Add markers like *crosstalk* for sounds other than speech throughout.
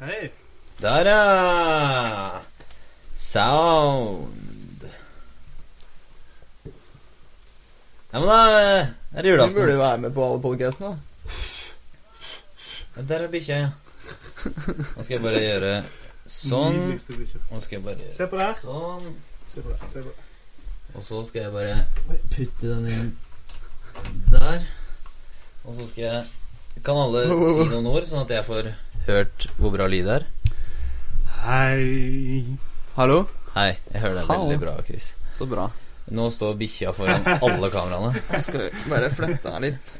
Hei. Der, ja. Sound. Ja, men da er det Du burde jo være med på alle podcastene. Ja, Der er bikkja, ja. Nå skal jeg bare gjøre sånn. Nå skal jeg bare gjøre Se på det her. sånn. Se på det. Se på det. Og så skal jeg bare putte den inn der. Og så skal jeg Kan alle *laughs* si noen ord, sånn at jeg får hørt hvor bra lyd det er? Hei. Hallo? Hei, jeg hører deg Hallo. veldig bra, Chris. Så bra. Nå står bikkja foran alle kameraene. *laughs* Jeg skal bare flytte her litt.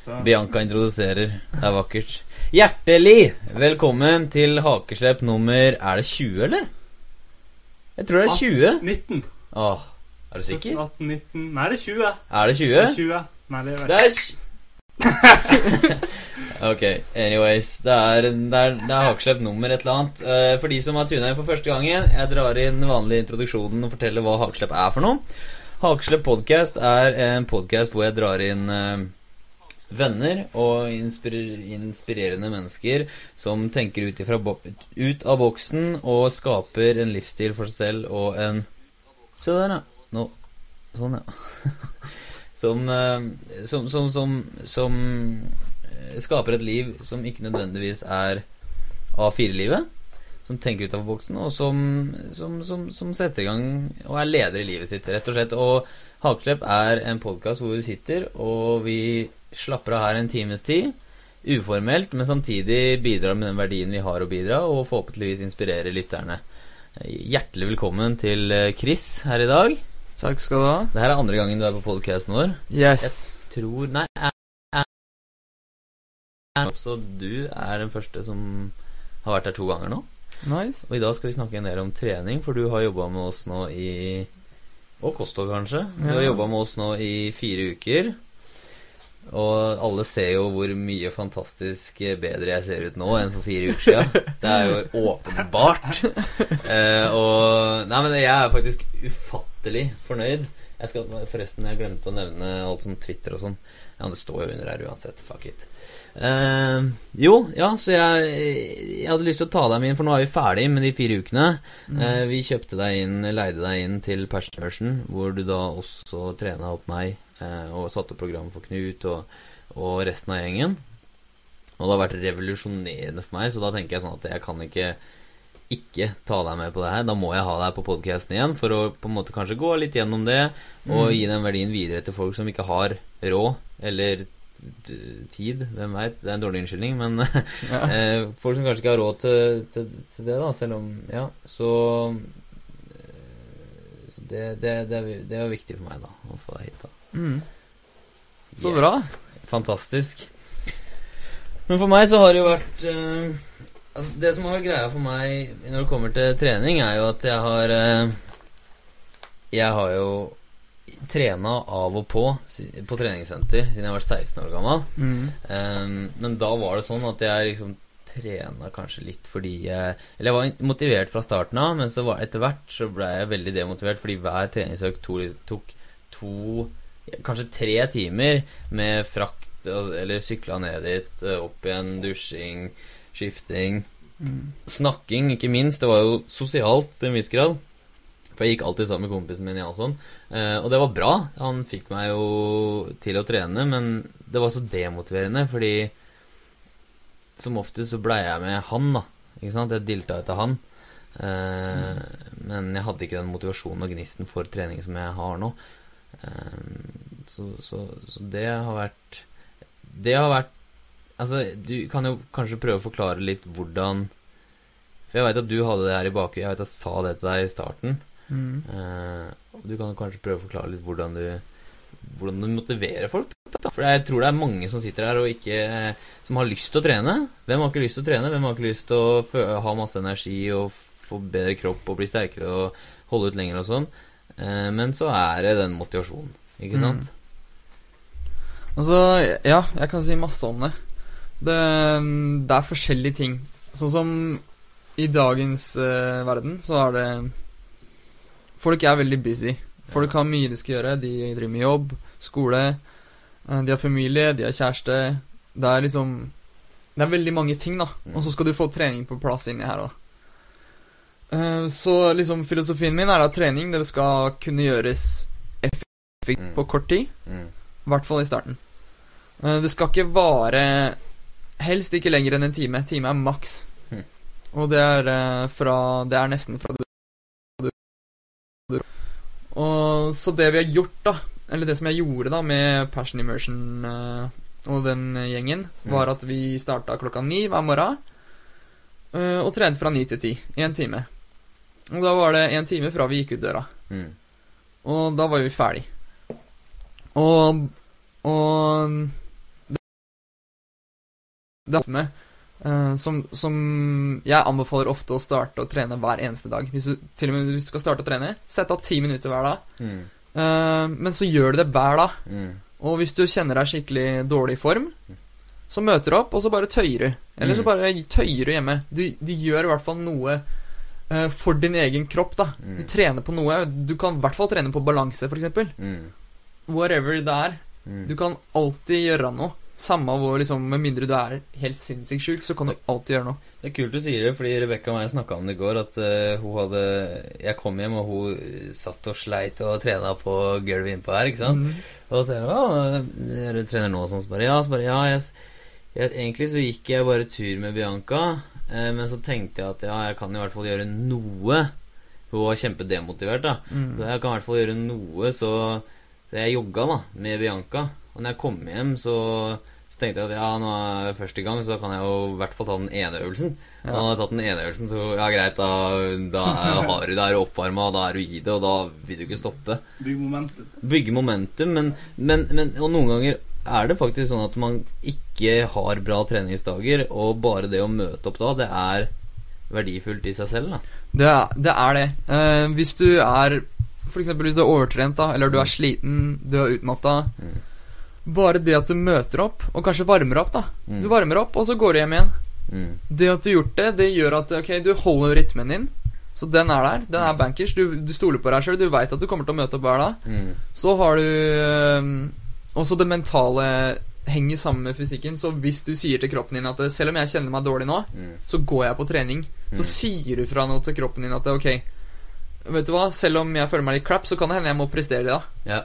Så. Bianca introduserer. Det er vakkert. Hjertelig velkommen til hakeslepp nummer Er det 20, eller? Jeg tror det er 20. 19. Åh, er du sikker? 18, 19 Nei, det er 20. Er det Det 20? er 20. Nei, det er Det er *laughs* Ok, anyways. Det er, det er, er hakeslepp nummer et eller annet. Uh, for de som har tuna inn for første gangen, jeg drar inn den vanlige introduksjonen og forteller hva hakeslepp er for noe. Hakeslepp podcast er en podcast hvor jeg drar inn uh, venner og inspirer, inspirerende mennesker som tenker ut, ut av boksen og skaper en livsstil for seg selv og en Se der, ja. Nå. Sånn, ja. *laughs* som, eh, som, som, som, som eh, skaper et liv som ikke nødvendigvis er A4-livet. Som tenker ut av boksen, og som setter i gang og er leder i livet sitt, rett og slett. Og Hakeslepp er en podkast hvor vi sitter, og vi slapper av her en times tid. Uformelt, men samtidig bidrar med den verdien vi har å bidra, og forhåpentligvis inspirere lytterne. Hjertelig velkommen til eh, Chris her i dag. Takk skal du ha. Det her er andre gangen du er på podcasten vår. Yes. Jeg Tror Nei, Jeg, jeg, så du er den første som har vært her to ganger nå. Nice. Og i dag skal vi snakke en del om trening, for du har jobba med oss nå i Og kosthold, kanskje. Du har Ja. jobba med oss nå i fire uker. Og alle ser jo hvor mye fantastisk bedre jeg ser ut nå enn for fire uker siden. Det er jo åpenbart. *laughs* Eh, og Nei, men jeg er faktisk ufattelig fornøyd. Jeg skal Forresten, jeg glemte å nevne alt sånn Twitter og sånn. Ja, det står jo under her uansett. Fuck it. Uh, jo, ja, så jeg, jeg hadde lyst til å ta deg med inn, for nå er vi ferdig med de fire ukene. Eh, vi kjøpte deg inn, leide deg inn til Persenversen hvor du da også trena opp meg uh, og satte opp program for Knut og, og resten av gjengen. Og det har vært revolusjonerende for meg, så da tenker jeg sånn at jeg kan ikke ikke ta deg med på det her. Da må jeg ha deg på podkasten igjen for å på en måte kanskje gå litt gjennom det og gi den verdien videre til folk som ikke har råd eller tid. Hvem veit? Det er en dårlig unnskyldning, men *laughs* Ja. eh, folk som kanskje ikke har råd til, til, til det, da, selv om Ja, så det, det, det, det, er- jo viktig for meg, da, å få deg hit. da Mm. Så Yes. bra. Fantastisk. Men for meg så har det jo vært eh, altså Det som har greia for meg når det kommer til trening, er jo at jeg har eh, Jeg har jo trena av og på på treningssenter siden jeg var 16 år gammel. Mm. Eh, men da var det sånn at jeg liksom trena kanskje litt fordi jeg Eller jeg var motivert fra starten av, men så var, etter hvert så ble jeg veldig demotivert fordi hver treningsøkt to, tok to Kanskje tre timer med frakt altså, eller sykla ned dit, eh, opp igjen, dusjing, skifting Mm. Snakking, ikke minst. Det var jo sosialt til en viss grad. For jeg gikk alltid sammen med kompisen min Jansson. Eh, og det var bra. Han fikk meg jo til å trene, men det var så demotiverende, fordi som oftest så blei jeg med han, da. Ikke sant? Jeg dilta etter han. Eh, Men jeg hadde ikke den motivasjonen og gnisten for trening som jeg har nå. Eh, så, så, så det har vært Det har vært Altså, du kan jo kanskje prøve å forklare litt hvordan For jeg veit at du hadde det her i bakhuet. Jeg vet at jeg sa det til deg i starten. Mm. Eh, du kan kanskje prøve å forklare litt hvordan du Hvordan du motiverer folk. Da. For jeg tror det er mange som sitter her og ikke Som har lyst til å trene. Hvem har ikke lyst til å trene? Hvem har ikke lyst til å ha masse energi og få bedre kropp og bli sterkere og holde ut lenger og sånn? Eh, men så er det den motivasjonen, ikke Mm. sant? Altså, ja, jeg kan si masse om det. Det, det er forskjellige ting. Sånn som i dagens uh, verden, så er det Folk er veldig busy. Folk har mye de skal gjøre. De driver med jobb, skole, eh, de har familie, de har kjæreste. Det er liksom Det er veldig mange ting, da. Mm. Og så skal du få trening på plass inni her òg. så liksom filosofien min er at trening det skal kunne gjøres effektivt Mm. på kort tid. Mm. I hvert fall i starten. Eh, det skal ikke vare Helst ikke lenger enn en time. Time er maks. Mm. Og det er eh, fra Det er nesten fra du, du. Og så det vi har gjort, da, eller det som jeg gjorde da med Passion Immersion eh, og den gjengen, Mm. var at vi starta klokka ni hver morgen eh, og trente fra ni til ti. Én time. Og da var det én time fra vi gikk ut døra. Mm. Og da var vi ferdig. Og Og Det er med uh, som, som jeg anbefaler ofte å starte å trene hver eneste dag. Hvis du, til og med hvis du skal starte å trene, sett av ti minutter hver dag. Mm. Uh, men så gjør du det hver dag. Mm. Og hvis du kjenner deg skikkelig dårlig i form, så møter du opp, og så bare tøyer du. Eller så Mm. bare tøyer du hjemme. Du, du gjør i hvert fall noe uh, for din egen kropp, da. Mm. Du trener på noe. Du kan i hvert fall trene på balanse, f.eks. Mm. Whatever det er. Mm. Du kan alltid gjøre noe. Samme hvor, liksom, Med mindre du er helt sinnssykt sjuk, så kan du alltid gjøre noe. Det er kult du sier det, fordi Rebekka og jeg snakka om det i går. At uh, hun hadde Jeg kom hjem, og hun satt og sleit og trena på gulvet innpå her. ikke sant? Mm. Og så sier hun ja, du trener nå sånn. Så bare ja, så bare, ja jeg, jeg, egentlig så gikk jeg bare tur med Bianca. Eh, men så tenkte jeg at ja, jeg kan i hvert fall gjøre noe. Hun var kjempedemotivert, da. Mm. Så jeg kan i hvert fall gjøre noe, så, så jeg jogga da, med Bianca. Og når jeg kom hjem, så, så tenkte jeg at ja, nå er jeg først i gang, så da kan jeg jo i hvert fall ta den ene øvelsen. Og når jeg har tatt den ene øvelsen, så ja, greit, da, da er, har du, da er du oppvarma, da er du i det, og da vil du ikke stoppe. Bygge momentum. Bygge momentum, men, men, men og noen ganger er det faktisk sånn at man ikke har bra treningsdager, og bare det å møte opp da, det er verdifullt i seg selv, da. Det er det. Er det. Eh, hvis du er eksempel hvis du er overtrent, da, eller du er sliten, du er utmatta Mm. Bare det at du møter opp, og kanskje varmer opp, da. Mm. Du varmer opp, og så går du hjem igjen. Mm. Det at du har gjort det, det gjør at ok, du holder rytmen din. Så den er der. Den er bankers. Du, du stoler på deg sjøl. Du veit at du kommer til å møte opp hver dag. Mm. Så har du øh, Også det mentale henger sammen med fysikken. Så hvis du sier til kroppen din at selv om jeg kjenner meg dårlig nå, Mm. så går jeg på trening, så Mm. sier du fra noe til kroppen din at ok, vet du hva, selv om jeg føler meg litt crap, så kan det hende jeg må prestere i dag. Ja.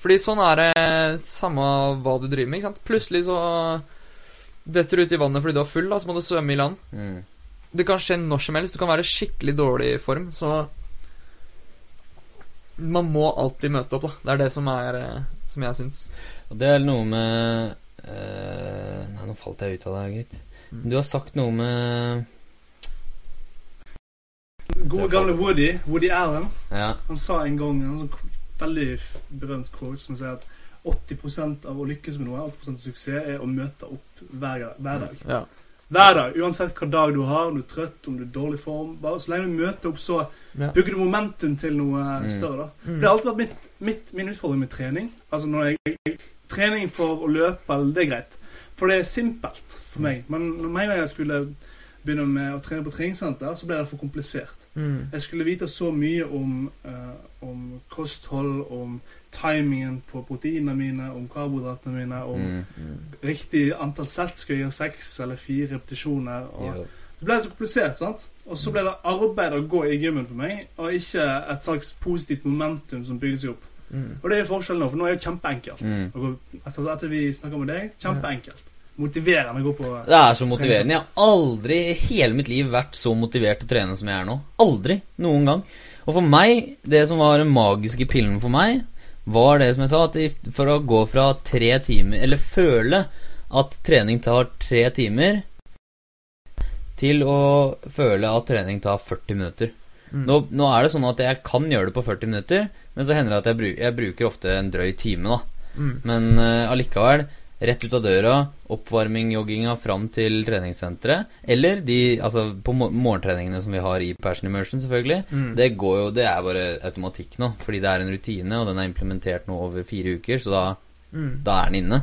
Fordi sånn er det samme hva du driver med. ikke sant? Plutselig så detter du ut i vannet fordi du er full, da, så må du svømme i land. Mm. Det kan skje når som helst. Du kan være skikkelig dårlig i form, så Man må alltid møte opp, da. Det er det som er eh, Som jeg syns. Og det er noe med uh, Nei, nå falt jeg ut av det, gitt. Mm. Du har sagt noe med Gode gamle Woody, Woody Allen, Ja. han sa en gang en sånn veldig berømt quote som sier at 80% av å lykkes med noe, 80 av suksess, er å møte opp hver, hver dag. Ja. Hver dag, uansett hva dag du har, om du er trøtt, om du er i dårlig form. Bare Så lenge du møter opp, så bygger du momentum til noe Mm. større. da. Mm. Det har alltid vært mitt, mitt, min utfordring med trening. Altså når jeg, Trening for å løpe, det er greit. For det er simpelt for meg. Men når jeg skulle begynne med å trene på treningssenter, så ble det for komplisert. Mm. Jeg skulle vite så mye om, uh, om kosthold, om timingen på proteinene mine, om karbohydratene mine, om Mm. riktig antall sett. Skal jeg gjøre seks eller fire repetisjoner? Og Jo. det ble så komplisert, sant? Og så ble det arbeid å gå i gymmen for meg, og ikke et slags positivt momentum som bygde seg opp. Mm. Og det er forskjellen nå, for nå er det kjempeenkelt. Mm. Etter, etter vi snakker med deg, kjempeenkelt. Motiverende å gå på Det er så motiverende. Jeg har aldri i hele mitt liv vært så motivert til å trene som jeg er nå. Aldri. Noen gang. Og for meg, det som var den magiske pillen for meg, var det som jeg sa, at for å gå fra tre timer Eller føle at trening tar tre timer, til å føle at trening tar 40 minutter. Mm. Nå, nå er det sånn at jeg kan gjøre det på 40 minutter, men så hender det at jeg, bruk, jeg bruker ofte en drøy time, da. Mm. Men uh, allikevel, rett ut av døra, oppvarming, jogginga fram til treningssenteret. Eller de, altså på morgentreningene som vi har i Passion Immersion, selvfølgelig. Mm. Det går jo, det er bare automatikk nå, fordi det er en rutine, og den er implementert nå over fire uker, så da, Mm. da er den inne.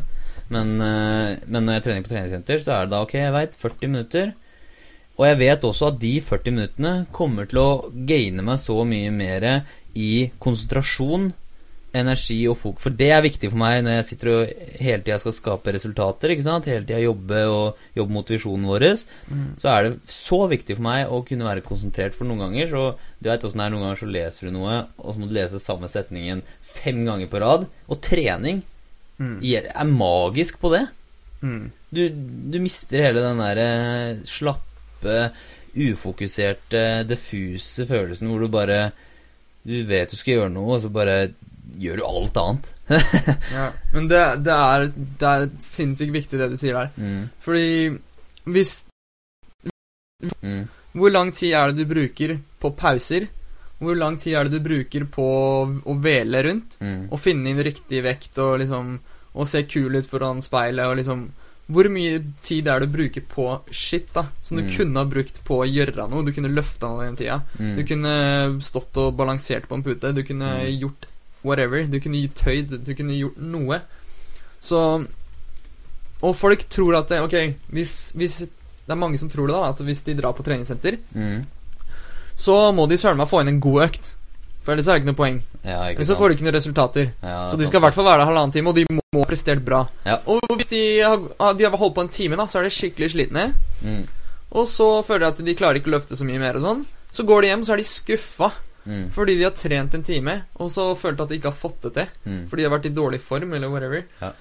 Men, eh, men når jeg trener på treningssenter, så er det da ok, jeg veit, 40 minutter. Og jeg vet også at de 40 minuttene kommer til å gaine meg så mye mer i konsentrasjon energi og fokus For det er viktig for meg når jeg sitter og hele tida skal skape resultater. ikke sant? Hele tida jobbe og jobbe motivasjonen vår. Så er det så viktig for meg å kunne være konsentrert. For noen ganger så Du vet åssen det er, noen ganger så leser du noe, og så må du lese samme setningen fem ganger på rad. Og trening Mm. er magisk på det. Mm. Du, du mister hele den derre slappe, ufokuserte, diffuse følelsen hvor du bare Du vet du skal gjøre noe, og så bare gjør du alt annet. *laughs* Ja. Men det, det, er, det er sinnssykt viktig det du sier der. Mm, Fordi hvis mm, Hvor lang tid er det du bruker på pauser? Hvor lang tid er det du bruker på å vele rundt? mm, Og finne inn riktig vekt og liksom Og se kul ut foran speilet og liksom Hvor mye tid er det du bruker på shit, da? Som du Mm. kunne ha brukt på å gjøre noe? Du kunne løfta noe den tida. mm. Du kunne stått og balansert på en pute. Du kunne Mm. gjort whatever. Du kunne tøyd. Du kunne gjort noe. Så Og folk tror at det, Ok, hvis, hvis Det er mange som tror det, da. At hvis de drar på treningssenter, mm. så må de søren meg få inn en god økt. For ellers er det ikke noe poeng. Ja, ikke så får de ikke noen resultater. Ja, Så de skal i hvert fall være der halvannen time, og de må ha prestert bra. Ja. Og hvis de har, ah, de har holdt på en time, da, så er de skikkelig slitne. mm, Og så føler de at de klarer ikke å løfte så mye mer og sånn. Så går de hjem, så er de skuffa mm, fordi de har trent en time, og så følt at de ikke har fått det til. mm. Fordi de har vært i dårlig form, eller whatever. Ja.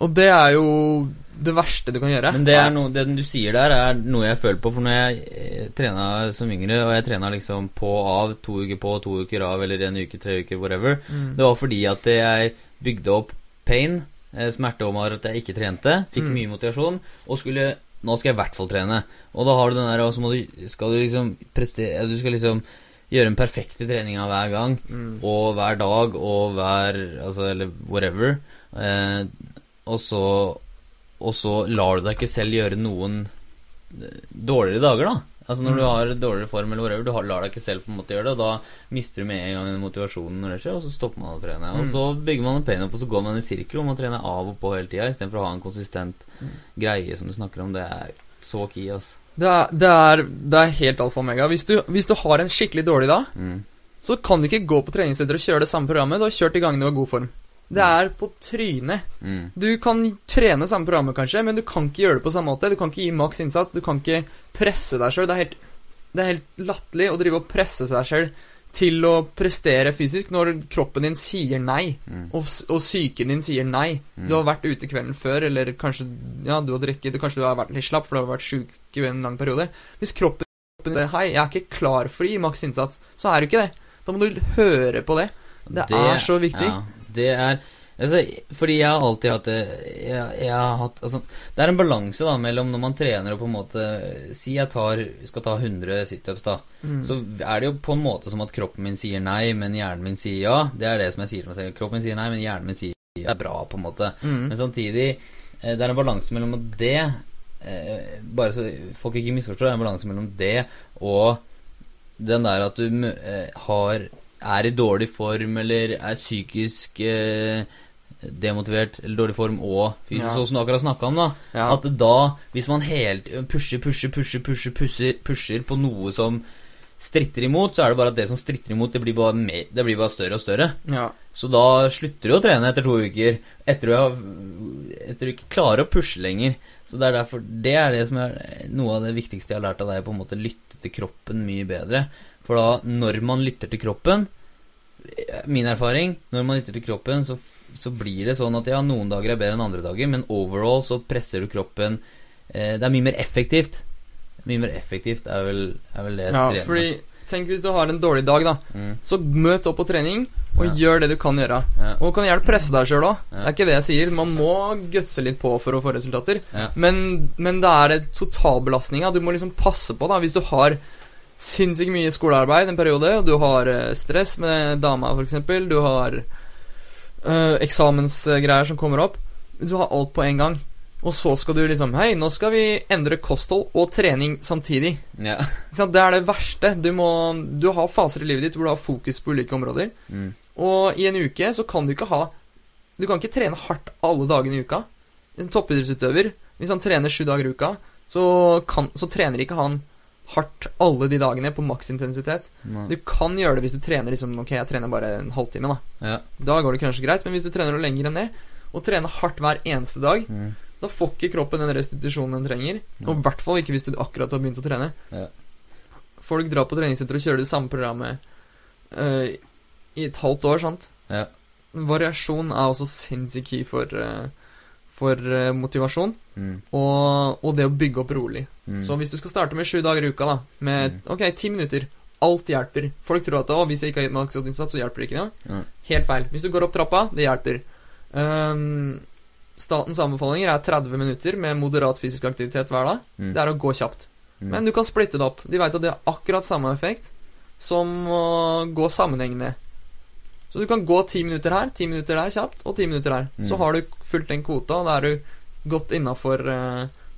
Og det er jo det verste du kan gjøre. Men det, noe, det du sier der, er noe jeg føler på. For når jeg eh, trena som yngre, og jeg trena liksom på og av, to uker på, to uker av, eller en uke, tre uker, whatever, Mm. det var fordi at jeg bygde opp pain, eh, smerte over at jeg ikke trente, fikk Mm. mye motivasjon, og skulle Nå skal jeg i hvert fall trene. Og da har du den der, og så må du, skal du liksom prestere Du skal liksom gjøre den perfekte treninga hver gang. Mm. Og hver dag og hver Altså, eller whatever. Eh, og så Og så lar du deg ikke selv gjøre noen eh, dårligere dager, da. Altså Når Mm. du har dårligere form, eller whatever, du har, lar deg ikke selv på en måte gjøre det, og da mister du med en gang motivasjonen, når det skjer, og så stopper man å trene. Og Mm. så bygger man en pain opp, og så går man i sirkel, og man trener av og på hele tida, istedenfor å ha en konsistent Mm. greie som du snakker om. Det er så key, ass. Det, er, det, er, det er helt alfa og omega. Hvis du, hvis du har en skikkelig dårlig dag, Mm. så kan du ikke gå på treningssenteret og kjøre det samme programmet. Du har kjørt de gangene du var god form. Det er på trynet. Mm. Du kan trene samme programmet, kanskje, men du kan ikke gjøre det på samme måte. Du kan ikke gi maks innsats. Du kan ikke presse deg sjøl. Det er helt, det er helt latterlig å drive og presse seg sjøl til å prestere fysisk når kroppen din sier nei, Mm. og, og psyken din sier nei. Mm. Du har vært ute kvelden før, eller kanskje Ja, du har drukket, kanskje du har vært litt slapp, for du har vært sjuk i en lang periode. Hvis kroppen din Hei, jeg er ikke klar for å gi maks innsats, så er du ikke det. Da må du høre på det. Det, er så viktig. Ja, det er altså, Fordi jeg har alltid hatt det jeg, jeg har hatt, altså, Det er en balanse da mellom når man trener og på en måte Si jeg tar, skal ta 100 situps, da. Mm. Så er det jo på en måte som at kroppen min sier nei, men hjernen min sier ja. Det er det som jeg sier til meg selv. Kroppen min sier nei, men hjernen min sier ja. Det er bra, på en måte. Mm. Men samtidig, eh, det er en balanse mellom det eh, Bare så folk ikke misforstår, det er en balanse mellom det og den der at du eh, har er i dårlig form eller er psykisk eh, demotivert eller dårlig form og fysisk, Ja. sånn som du akkurat snakka om, da. Ja. At da, hvis man helt pusher, pusher, pusher, pusher, pusher, pusher på noe som stritter imot, så er det bare at det som stritter imot, det blir bare, mer, det blir bare større og større. ja. Så da slutter du å trene etter to uker. Etter du, ikke klarer å pushe lenger. Så det er derfor Det er det som er noe av det viktigste jeg har lært av deg, på en måte lytte til kroppen mye bedre. For da, når man lytter til kroppen Min erfaring, når man lytter til kroppen, så, så blir det sånn at ja, noen dager er bedre enn andre dager, men overall så presser du kroppen eh, Det er mye mer effektivt. Mye mer effektivt er vel, er vel det jeg ja, fordi Tenk hvis du har en dårlig dag, da. Mm. Så møt opp på trening, og Ja. gjør det du kan gjøre. Ja. Og kan gjerne presse deg sjøl òg. Det er ikke det jeg sier. Man må gutse litt på for å få resultater. Men, men det er totalbelastninga. Du må liksom passe på, da. Hvis du har sinnssykt mye skolearbeid en periode, og du har eh, stress med dama, f.eks., du har eh, eksamensgreier som kommer opp Du har alt på en gang. Og så skal du liksom Hei, nå skal vi endre kosthold og trening samtidig. Ja. Det er det verste. Du, må, du har faser i livet ditt hvor du har fokus på ulike områder. Mm. Og i en uke så kan du ikke ha Du kan ikke trene hardt alle dagene i uka. En toppidrettsutøver, hvis han trener sju dager i uka, så, kan, så trener ikke han hardt alle de dagene på maksintensitet. Du kan gjøre det hvis du trener liksom Ok, jeg trener bare en halvtime, da. Ja. Da går det kanskje greit, men hvis du trener lenger enn det, og trener hardt hver eneste dag, Mm. da får ikke kroppen den restitusjonen den trenger. Og i hvert fall ikke hvis du akkurat har begynt å trene. Ja. Folk drar på treningssenter og kjører det samme programmet uh, i et halvt år, sant? Ja. Variasjon er også sinnssykt key for, eh, for eh, motivasjon, Mm. og, og det å bygge opp rolig. Mm. Så hvis du skal starte med sju dager i uka, da, med Mm. ok, ti minutter Alt hjelper. Folk tror at å, hvis jeg ikke har maksinnsats, så hjelper det ikke noe. Helt feil. Hvis du går opp trappa, det hjelper. Um, statens anbefalinger er 30 minutter med moderat fysisk aktivitet hver dag. Mm. Det er å gå kjapt. Mm. Men du kan splitte det opp. De veit at det har akkurat samme effekt som å gå sammenhengende. Så du kan gå ti minutter her, ti minutter der kjapt, og ti minutter der. Mm. Så har du fulgt den kvota, og da er du godt innafor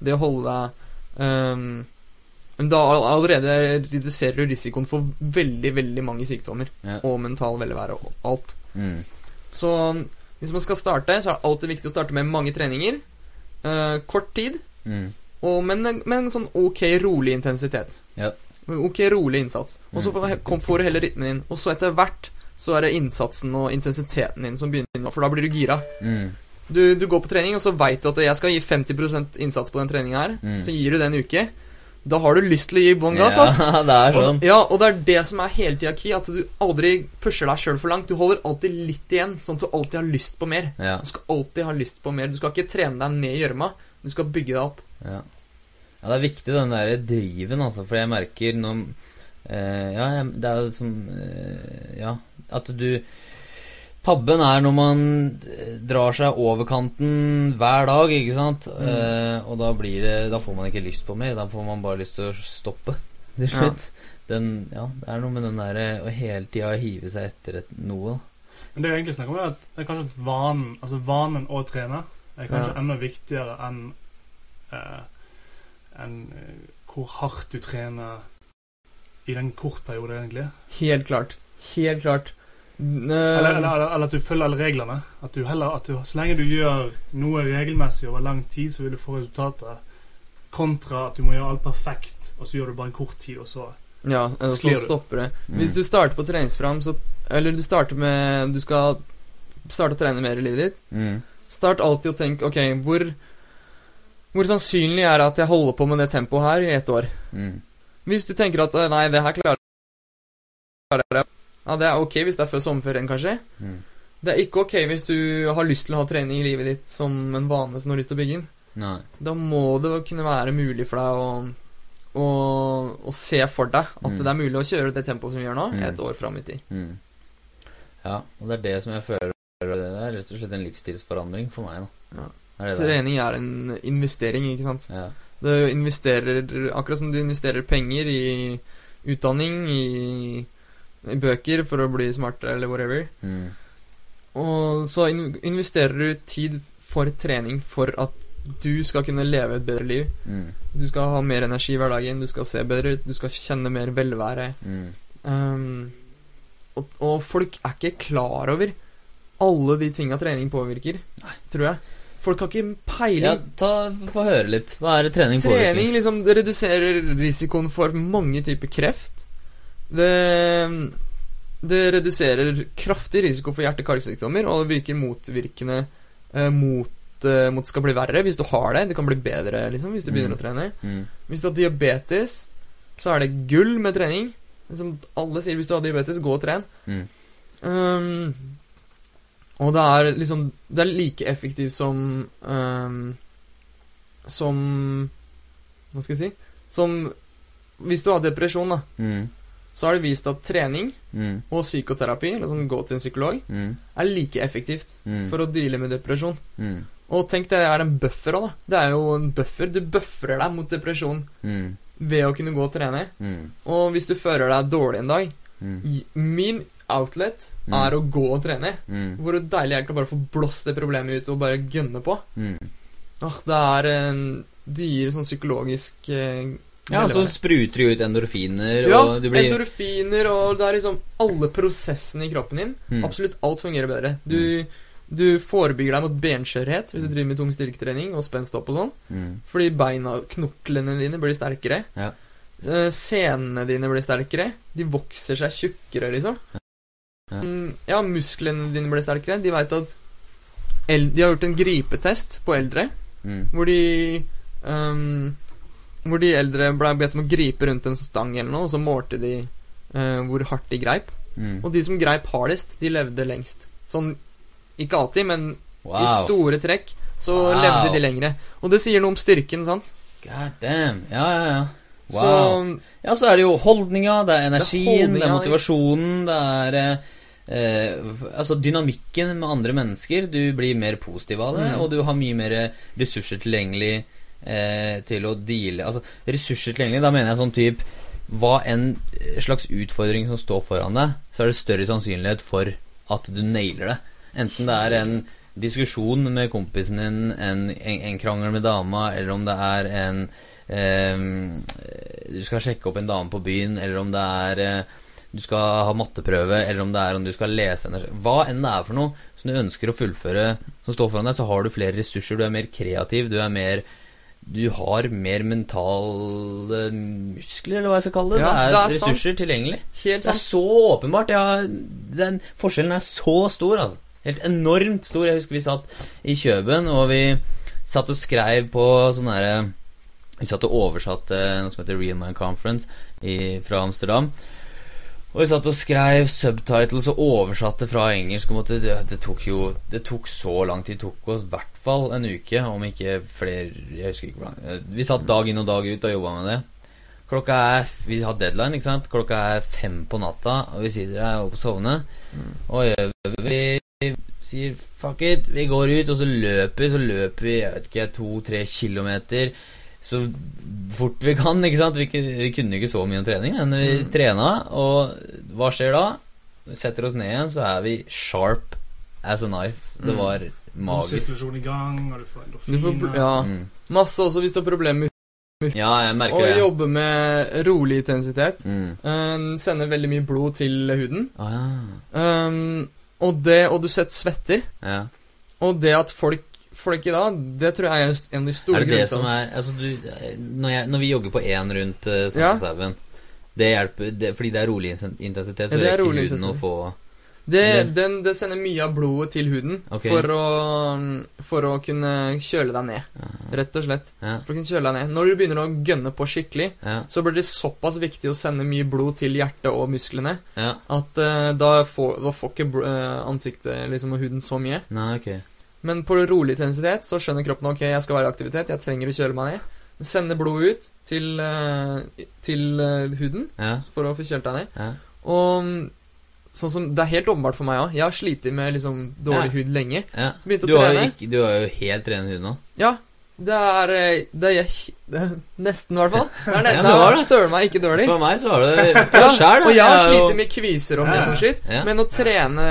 det å holde deg um, da allerede reduserer du risikoen for veldig, veldig mange sykdommer. Ja. Og mental velvære og alt. Mm. Så hvis man skal starte, så er det alltid viktig å starte med mange treninger. Uh, kort tid, Mm. og, men, men en sånn ok rolig intensitet. Ja. Ok rolig innsats. Og så får- får du heller rytmen inn. Og så etter hvert så er det innsatsen og intensiteten din som begynner, for da blir du gira. Mm. Du, du går på trening, og så veit du at jeg skal gi 50% innsats på den treninga her. Mm. Så gir du det en uke. Da har du lyst til å gi bånn gass, ass. Ja, *laughs* det er sånn. Og, ja, og det er det som er hele tida key, at du aldri pusher deg sjøl for langt. Du holder alltid litt igjen, sånn at du alltid har lyst på mer. Ja. Du skal alltid ha lyst på mer. Du skal ikke trene deg ned i gjørma. Du skal bygge deg opp. Ja. ja, det er viktig den der driven, altså, for jeg merker når eh, Ja, det er som eh, Ja, at du Tabben er når man eh, drar seg over kanten hver dag, ikke sant? Mm. Eh, og da blir det Da får man ikke lyst på mer, da får man bare lyst til å stoppe. *laughs* Til Ja. Den, ja, det er noe med den derre å hele tida hive seg etter et, noe. Men det er egentlig snakk om at det er kanskje at vanen, altså vanen å trene er kanskje Ja. enda viktigere enn eh, enn eh, hvor hardt du trener i den kort periode, egentlig. Helt klart. Helt klart. Eller, eh, eller, eller, eller at du følger alle reglene. At du heller, at du, så lenge du gjør noe regelmessig over lang tid, så vil du få resultater. Kontra at du må gjøre alt perfekt, og så gjør du bare en kort tid, og så Ja, og så Sklir du. stopper det. Mm. Hvis du starter på treningsprogram, så Eller du starter med Du skal starte å trene mer i livet ditt. Mm. Start alltid å tenke Ok, hvor Hvor sannsynlig er det at jeg holder på med det tempoet her i ett år? Mm. Hvis du tenker at Nei, det her klarer jeg Ja, det er ok hvis det er før sommerferien, kanskje. Mm. Det er ikke ok hvis du har lyst til å ha trening i livet ditt som en vane som du har lyst til å bygge inn. Nei. Da må det kunne være mulig for deg å, å, å se for deg at Mm. det er mulig å kjøre det tempoet som vi gjør nå, Mm. et år fram i tid. Mm. Ja, og det er det som jeg føler Det er rett og slett en livsstilsforandring for meg. da Ja. Er? Trening er en investering, ikke sant. Ja. Du investerer Akkurat som du investerer penger i utdanning, i bøker for å bli smartere eller whatever. Mm. Og så in investerer du tid for trening for at du skal kunne leve et bedre liv. Mm. Du skal ha mer energi i hverdagen, du skal se bedre ut, du skal kjenne mer velvære. Mm. Um, og, og folk er ikke klar over alle de tinga trening påvirker, Nei. tror jeg. Folk har ikke peiling. Ja, ta, Få høre litt. Hva er det trening påvirker? Trening liksom, reduserer risikoen for mange typer kreft. Det, det reduserer kraftig risiko for hjerte-karsykdommer, og det virker motvirkende eh, mot, eh, mot skal bli verre hvis du har det. Det kan bli bedre liksom, hvis du begynner Mm. å trene. Mm. Hvis du har diabetes, så er det gull med trening. Som alle sier, hvis du har diabetes, gå og tren. Mm. Um, og det er liksom Det er like effektivt som um, Som Hva skal jeg si? Som Hvis du har depresjon, da, Mm. Så har det vist at trening Mm. og psykoterapi, liksom gå til en psykolog, Mm. er like effektivt Mm. for å deale med depresjon. Mm. Og tenk det er en buffer òg, da. Det er jo en buffer. Du bøfrer deg mot depresjon Mm. ved å kunne gå og trene. Mm. Og hvis du føler deg dårlig en dag. Min outlet er å gå og trene. Hvor deilig er det å bare få blåst det problemet ut og bare gønne på. Åh, det er en Det gir sånn psykologisk eh, Ja, så spruter du ut endorfiner, ja, og du blir endorfiner og Det er liksom alle prosessene i kroppen din. Mm. Absolutt alt fungerer bedre. Du, du forebygger deg mot benskjørhet hvis du driver med tung styrketrening og spenstopp og sånn. Mm. Fordi beina, knoklene dine blir sterkere. Ja. eh, senene dine blir sterkere. De vokser seg tjukkere, liksom. Ja. Mm, Ja, musklene dine blir sterkere. De veit at De har gjort en gripetest på eldre, Mm. hvor de ehm, Hvor de eldre ble bedt om å gripe rundt en stang eller noe, og så målte de eh, hvor hardt de greip. Mm. Og de som greip hardest, de levde lengst. Sånn ikke alltid, men i store trekk så Wow. levde de lengre. Og det sier noe om styrken, sant? God damn. Ja, ja, ja. Wow. Så Ja, så er det jo holdninga, det er energien, det er, holdninga, motivasjonen, det er eh, eh, Altså dynamikken med andre mennesker. Du blir mer positiv av det, Mm. og du har mye mer ressurser tilgjengelig eh, til å deale Altså ressurser tilgjengelig, da mener jeg sånn type Hva enn slags utfordring som står foran deg, så er det større sannsynlighet for at du nailer det. Enten det er en diskusjon med kompisen din, en, en, en krangel med dama, eller om det er en ehm, Du skal sjekke opp en dame på byen, eller om det er eh, du skal ha matteprøve, eller om det er om du skal lese en Hva enn det er for noe som du ønsker å fullføre, som står foran deg, så har du flere ressurser, du er mer kreativ, du er mer Du har mer mentale muskler, eller hva jeg skal kalle det. Ja, det er, det er sant. ressurser tilgjengelig. helt Det er sant. så åpenbart. Ja, den forskjellen er så stor, altså. Helt enormt stor. Jeg husker vi satt i Kjøben, og vi satt og skrev på sånn herre Vi satt og oversatte noe som heter Real Man Conference i, fra Amsterdam. Og vi satt og skrev subtitles og oversatte fra engelsk. Det, det tok jo Det tok så lang tid. Det tok oss i hvert fall en uke, om ikke flere Jeg husker ikke hvordan Vi satt dag inn og dag ut og jobba med det. Klokka er Vi har deadline, ikke sant? Klokka er fem på natta, og vi sitter her oppe og sovner. Og vi sier fuck it, vi går ut, og så løper vi, så løper vi jeg vet ikke, to-tre kilometer så fort vi kan, ikke sant? Vi, vi kunne ikke så mye om trening, men vi Mm. trena, og hva skjer da? Vi setter oss ned igjen, så er vi sharp as a knife. Det Mm. var magisk. I gang, og du får Du får, endorfiner. ja, Mm. masse også hvis du har problemer med Ja, jeg merker å det. jobbe med rolig intensitet. Mm. Uh, sender veldig mye blod til huden. Å ja. Um, og det, og du setter svetter. ja. Og det at folk folk i dag, det tror jeg er en av de store grunnene. Er det det som er Altså, du Når, jeg, når vi jogger på én rundt uh, Ja. Det hjelper det, Fordi det er rolig intensitet, så Ja, det er rekker huden å få det, den, det sender mye av blodet til huden okay. for, å, for å kunne kjøle deg ned. Rett og slett. Ja, For å kunne kjøle deg ned. Når du begynner å gønne på skikkelig, ja, så blir det såpass viktig å sende mye blod til hjertet og musklene ja. at uh, da, får, da får ikke eh, ansiktet liksom, og huden så mye. Nei, ok. Men på rolig intensitet så skjønner kroppen ok, jeg skal være i aktivitet, jeg trenger å kjøle meg ned. Sende blod ut til, eh, til eh, huden Ja, for å få kjølt deg ned. ja. Og sånn som, det er helt åpenbart for meg òg. Jeg har slitt med liksom dårlig hud lenge. ja. Begynte å Du, trene. ikke, du har jo helt ren hud nå. Ja, det er eh, Det er, det er nesten, i hvert fall. Det er, *laughs* Ja, det søren meg ikke dårlig. For meg så var det *laughs* Ja, og jeg har slitt med kviser og mye Ja. sånn skitt. Men å trene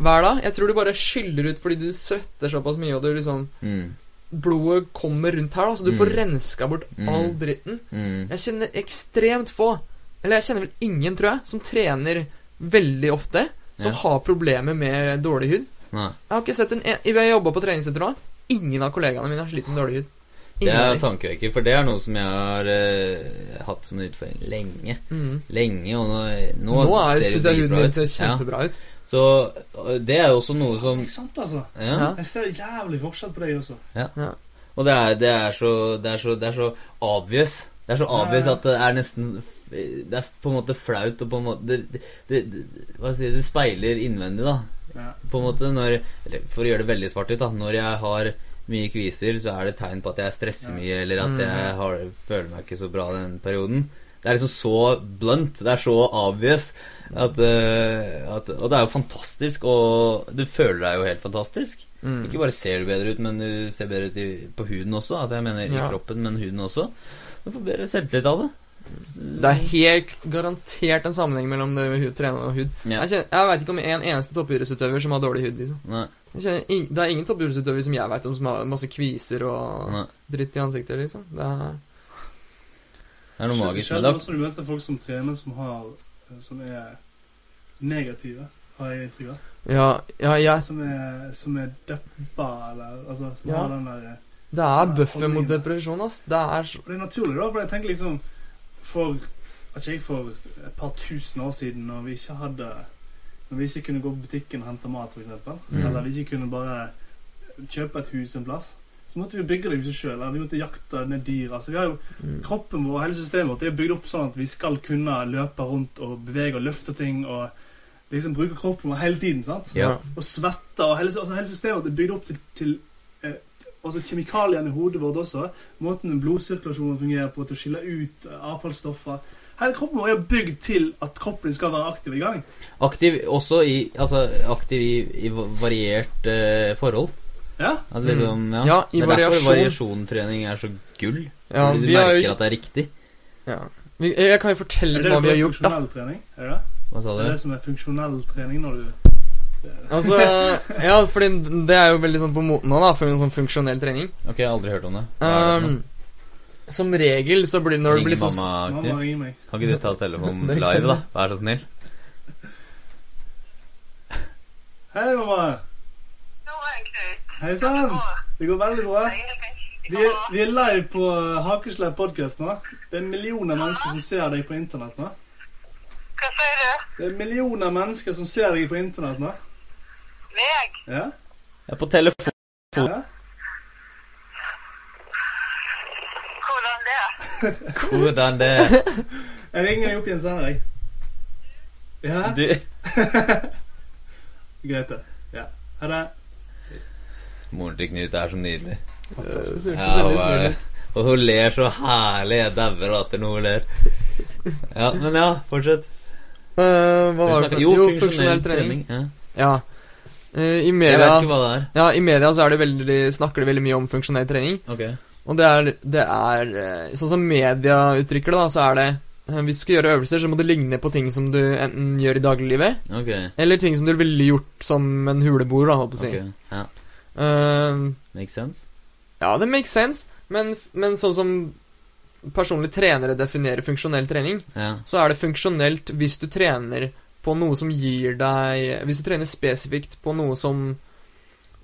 hver dag Jeg tror du bare skyller ut fordi du svetter såpass mye, og du liksom mm, Blodet kommer rundt her, da, så du får Mm. renska bort Mm. all dritten. mm. Jeg kjenner ekstremt få, eller jeg kjenner vel ingen, tror jeg, som trener veldig ofte, som Ja. har problemer med dårlig hud. Nei. Jeg har ikke sett en en- har jobba på treningssenter nå. Ingen av kollegaene mine har slitt med dårlig hud. Det er tankevekker, for det er noe som jeg har uh, hatt som en utfordring lenge. Mm. Lenge, og nå, nå, Nå, ser syns jeg huden din ser kjempebra ut. Så øh, det er jo også noe som Ikke sant, altså? Ja. Ja. Jeg ser jævlig forskjell på deg også. Og det er, det er så Det er så, det er så obvious. Det er så obvious at det er nesten Det er på en måte flaut og på en måte Det, det, det, det, hva si, det speiler innvendig, da. Ja. På en måte når eller For å gjøre det veldig svart-hvitt, da. Når jeg har mye kviser, så er det tegn på at jeg stresser mye, eller at Mm. jeg har, føler meg ikke så bra den perioden. Det er liksom så blunt. Det er så obvious. At, øh, at, og det er jo fantastisk, og du føler deg jo helt fantastisk. Mm. Ikke bare ser du bedre ut, men du ser bedre ut i, på huden også. Altså jeg mener Ja. i kroppen, men huden også. Du får bedre selvtillit av det. Det er helt garantert en sammenheng mellom det med hud, trening og hud. Ja. Jeg, kjenner, jeg vet ikke om en eneste toppidrettsutøver som har dårlig hud. liksom Nei, jeg kjenner, Det er ingen toppidrettsutøver som jeg vet om som har masse kviser og nei. dritt i ansiktet. liksom Det er Det er noe magisk med det. også du møter folk som trener som har Som er negative, har jeg inntrykk av. Ja, ja jeg, Som er, som er deppa, eller altså Som Ja. har den der det er Ja, buffer mot depresjon, ass. Det er så det er naturlig, da, for jeg tenker liksom for ikke jeg, for et par tusen år siden, når vi ikke hadde Når vi ikke kunne gå på butikken og hente mat, f.eks., Mm. eller vi ikke kunne bare kjøpe et hus en plass, så måtte vi bygge det huset sjøl. Vi måtte jakte ned dyr. Altså, vi har jo Mm. Kroppen vår og hele systemet vårt er bygd opp sånn at vi skal kunne løpe rundt og bevege og løfte ting og liksom bruke kroppen vår hele tiden. sant? Ja. Og svette og hele, altså hele systemet vårt er bygd opp til, til altså kjemikaliene i hodet vårt også. Måten blodsirkulasjonen fungerer på til å skille ut avfallsstoffer. Hele kroppen vår er bygd til at kroppen din skal være aktiv i gang. Aktiv også i Altså aktiv i, i variert uh, forhold. Ja, At liksom, ja. Mm. Ja, i det er derfor variasjon. variasjontrening er så gull. Ja, du vi merker jo at det er riktig. ja. Jeg kan jo fortelle hva vi har gjort, da. trening? Er det? Hva sa Det er du? det som er funksjonell trening når du Altså, ja, fordi det er jo veldig sånn på moten nå, da, for en sånn funksjonell trening. Ok, jeg har aldri hørt om det. Hva er det for noe? Um, som regel så blir det når det blir sånn mamma Mamma Knut? meg. Kan ikke du ta telefonen *laughs* live, da? Vær så snill. Hei, mamma. Hei, Hei sann. Det går veldig bra. Vi er, vi er live på Hakeslepp podkast nå. Det er millioner mennesker som ser deg på internett nå. Hva sier du? Det er millioner mennesker som ser deg på internett nå. Meg? Ja? Jeg er på telefon. ja? Hvordan det? Hvordan det *laughs* Jeg ringer opp igjen senere, jeg. Ja? Du *laughs* Greit, det. Ja. Ha det. Moren til Knut er så nydelig. Fantastisk. Ja, hun er det? Og hun ler så herlig. Jeg dauer av at hun ler. Ja, men ja, fortsett. Uh, hva var det Jo, funksjonell trening. Ja. Ja. Eh, media, Jeg vet ikke hva det er. Ja, i media så er det veldig, snakker de veldig mye om funksjonell trening. Ok. Og det er, det er eh, Sånn som media uttrykker det, da, så er det eh, Hvis du skal gjøre øvelser, så må det ligne på ting som du enten gjør i dagliglivet, Ok. eller ting som du ville gjort som en huleboer, da, holdt på å si. ok. Ja. Eh, Makes sense. ja, det makes sense, men, men sånn som personlige trenere definerer funksjonell trening, Ja. så er det funksjonelt hvis du trener på noe som gir deg Hvis du trener spesifikt på noe som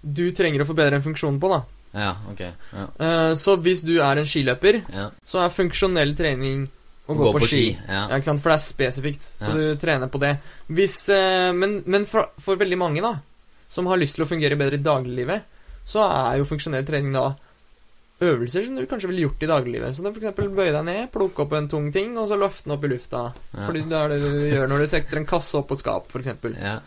du trenger å forbedre en funksjon på, da. Ja, ok. Ja. Eh, så hvis du er en skiløper, ja. så er funksjonell trening å gå, på, ski. ski. Ja, ikke sant? For det er spesifikt, så du trener på det. Hvis, eh, men men for, for veldig mange, da, som har lyst til å fungere bedre i dagliglivet, så er jo funksjonell trening da øvelser som du kanskje ville gjort i dagliglivet. Så f.eks. bøye deg ned, plukke opp en tung ting, og så løfte den opp i lufta. Ja. Fordi det er det du gjør når du setter en kasse opp på et skap, eksempel. Ja.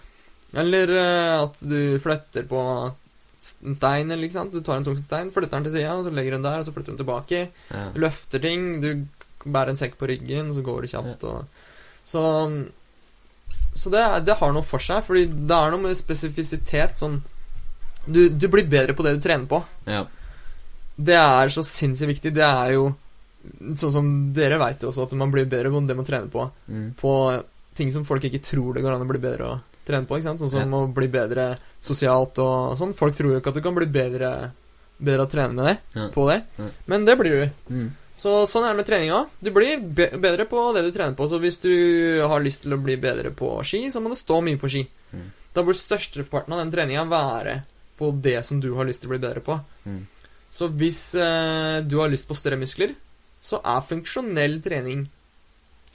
Eller uh, at du flytter på en stein, eller ikke sant. Du tar en tung stein, flytter den til sida, så legger den der, og så flytter den tilbake. ja. Du løfter ting, du bærer en sekk på ryggen, og så går det kjapt og Så Så det, det har noe for seg, fordi det er noe med spesifisitet sånn du, du blir bedre på det du trener på. ja. Det er så sinnssykt viktig. Det er jo Sånn som dere veit jo også, at man blir bedre på det man trener på. Mm. På ting som folk ikke tror det går an å bli bedre å trene på. Sånn som å bli bedre sosialt og sånn. Folk tror jo ikke at du kan bli bedre, bedre å trene med det, Ja. på det. Ja. Men det blir du. Mm. Så sånn er det med treninga. Du blir be bedre på det du trener på. Så hvis du har lyst til å bli bedre på ski, så må du stå mye på ski. Mm. Da bør størsteparten av den treninga være på det som du har lyst til å bli bedre på. Mm. Så hvis eh, du har lyst på større muskler, så er funksjonell trening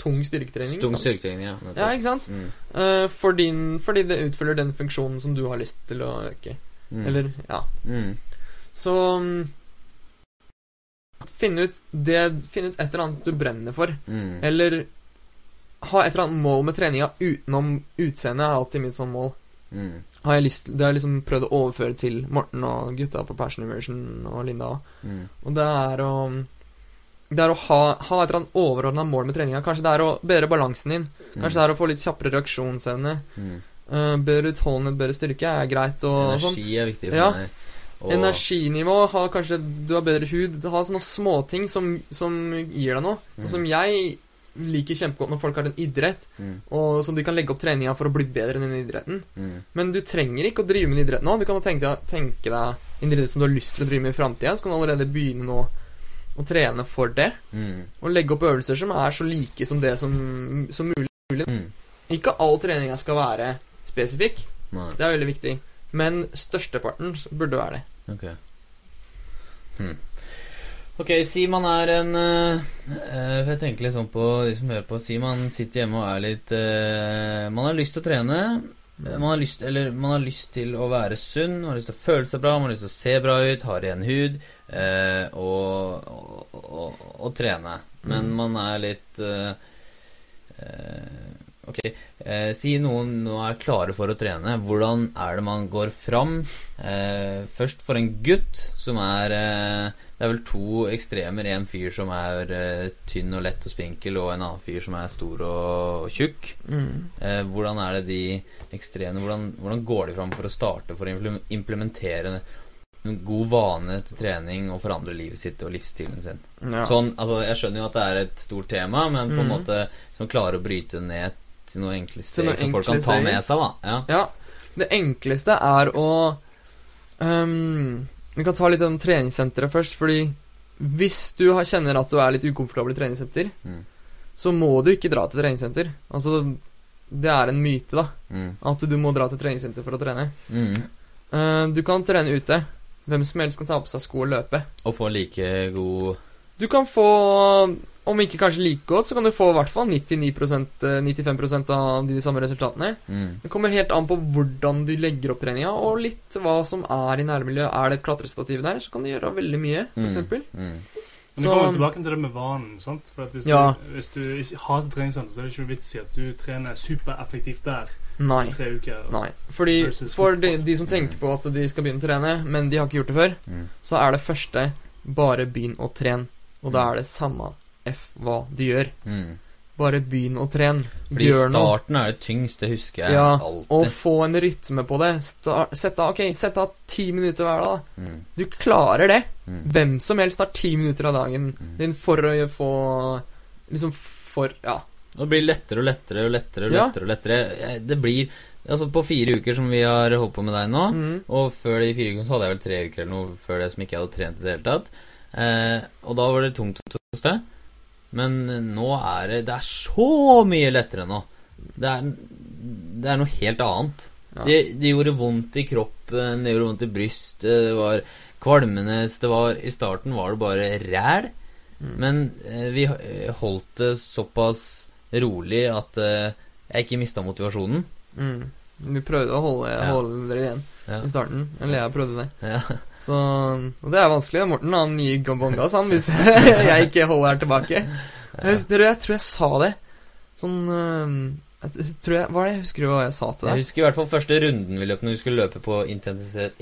tung styrketrening. Tung styrketrening, ja. nettopp. Ja, ikke sant? Mm. Eh, for din, fordi det utfører den funksjonen som du har lyst til å øke. Mm. Eller, ja. mm. Så mm, Finn ut, det, finn ut et eller annet du brenner for. Mm. Eller ha et eller annet mål med treninga utenom utseendet, er alltid mitt sånn mål. Mm. Har jeg lyst, det har jeg liksom prøvd å overføre til Morten og gutta på Passion Immersion og Linda. Mm. Og det er å Det er å ha, ha et eller annet overordna mål med treninga. Kanskje det er å bedre balansen din. Kanskje det er å få litt kjappere reaksjonsevne. mm. Uh, bedre utholdenhet, bedre styrke er greit. Og, sånn. Energi er viktig for Ja. meg. Og- Energinivå, ha kanskje du har bedre hud. Ha sånne småting som, som gir deg noe. Sånn som jeg liker kjempegodt når folk har en idrett, Mm. og som de kan legge opp treninga for å bli bedre i den idretten. Mm. Men du trenger ikke å drive med en idrett nå. Du kan tenke deg, tenke deg en idrett som du har lyst til å drive med i framtida. Så kan du allerede begynne nå å trene for det. Mm. Og legge opp øvelser som er så like som det som, som mulig. Mm. Ikke all treninga skal være spesifikk. Nei. Det er veldig viktig. Men størsteparten burde være det. Ok. Hm. Ok, si man er en eh, Jeg tenker litt sånn på de som hører på. Si man sitter hjemme og er litt eh, Man har lyst til å trene. Man har, lyst, eller, man har lyst til å være sunn, man har lyst til å føle seg bra, man har lyst til å se bra ut, ha ren hud eh, og, og, og, og trene. Men man er litt Ok, eh, si noen nå er klare for å trene. Hvordan er det man går fram? Eh, først for en gutt som er eh, Det er vel to ekstremer. En fyr som er uh, tynn og lett og spinkel, og en annen fyr som er stor og tjukk. Mm. Uh, hvordan er det de ekstreme hvordan, hvordan går de fram for å starte for å implementere en god vane til trening og forandre livet sitt og livsstilen sin? Ja. Sånn, altså Jeg skjønner jo at det er et stort tema, men på en Mhm. måte som klarer å bryte ned til noen enkle steg som folk kan ta med seg. da ja. Ja, det enkleste er å ehm, Vi kan ta litt om treningssenteret først, fordi hvis du kjenner at du er litt ukomfortabel i treningssenter, Mm. så må du ikke dra til treningssenter. Altså, det er en myte, da, Mm. at du må dra til treningssenter for å trene. Mm. Eh, du kan trene ute. Hvem som helst kan ta på seg sko og løpe. Og få like god Du kan få, om ikke kanskje like godt, så kan du få i hvert fall 99 eh, 95% av de samme resultatene. mm. Det kommer helt an på hvordan du legger opp treninga, og litt hva som er i nærmiljøet. Er det et klatrestativ der, så kan du gjøre veldig mye, Mm. f.eks. Mm. Men Så- går kommer tilbake til det med vanen. sant? For at hvis, Ja. du, hvis du ikke hater treningssenter, så er det ikke noe vits i at du trener supereffektivt der Nei. tre uker. Nei. Fordi for de, de som tenker på at de skal begynne å trene, men de har ikke gjort det før, Mm. så er det første bare begynn å trene. Og da Mm. er det samme f hva de gjør. Mm. Bare begynn å trene. Fordi Gjør noe. starten er det tyngste, husker jeg Ja, alltid. Og få en rytme på det. Start, Sett av ok, sett av ti minutter hver dag. Mm. Du klarer det. Mm. Hvem som helst har ti minutter av dagen Mm. din for å få Liksom for Ja. Det blir lettere og lettere og lettere og Ja. lettere. og lettere Det blir Altså, på fire uker som vi har holdt på med deg nå, Mm. og før de fire ukene så hadde jeg vel tre uker eller noe før det som ikke jeg hadde trent i det hele tatt. Eh, og da var det tungt å puste. Men nå er det Det er så mye lettere nå. Det er, det er noe helt annet. Ja. Det, det gjorde vondt i kroppen, det gjorde vondt i brystet, det var kvalmende det var, I starten var det bare ræl. Mm. Men eh, vi holdt det såpass rolig at eh, jeg ikke mista motivasjonen. Mm. Du prøvde å holde, Ja. holde dere igjen Ja. i starten. Eller jeg prøvde det. Ja. Så Og det er vanskelig. Morten han gir gambongas, han, *laughs* hvis *laughs* jeg ikke holder her tilbake. Jeg, hus- jeg tror jeg sa det. Sånn jeg tror jeg, Hva er det jeg husker hva jeg sa til deg? Jeg husker i hvert fall første runden vi løp når vi skulle løpe på intensitet,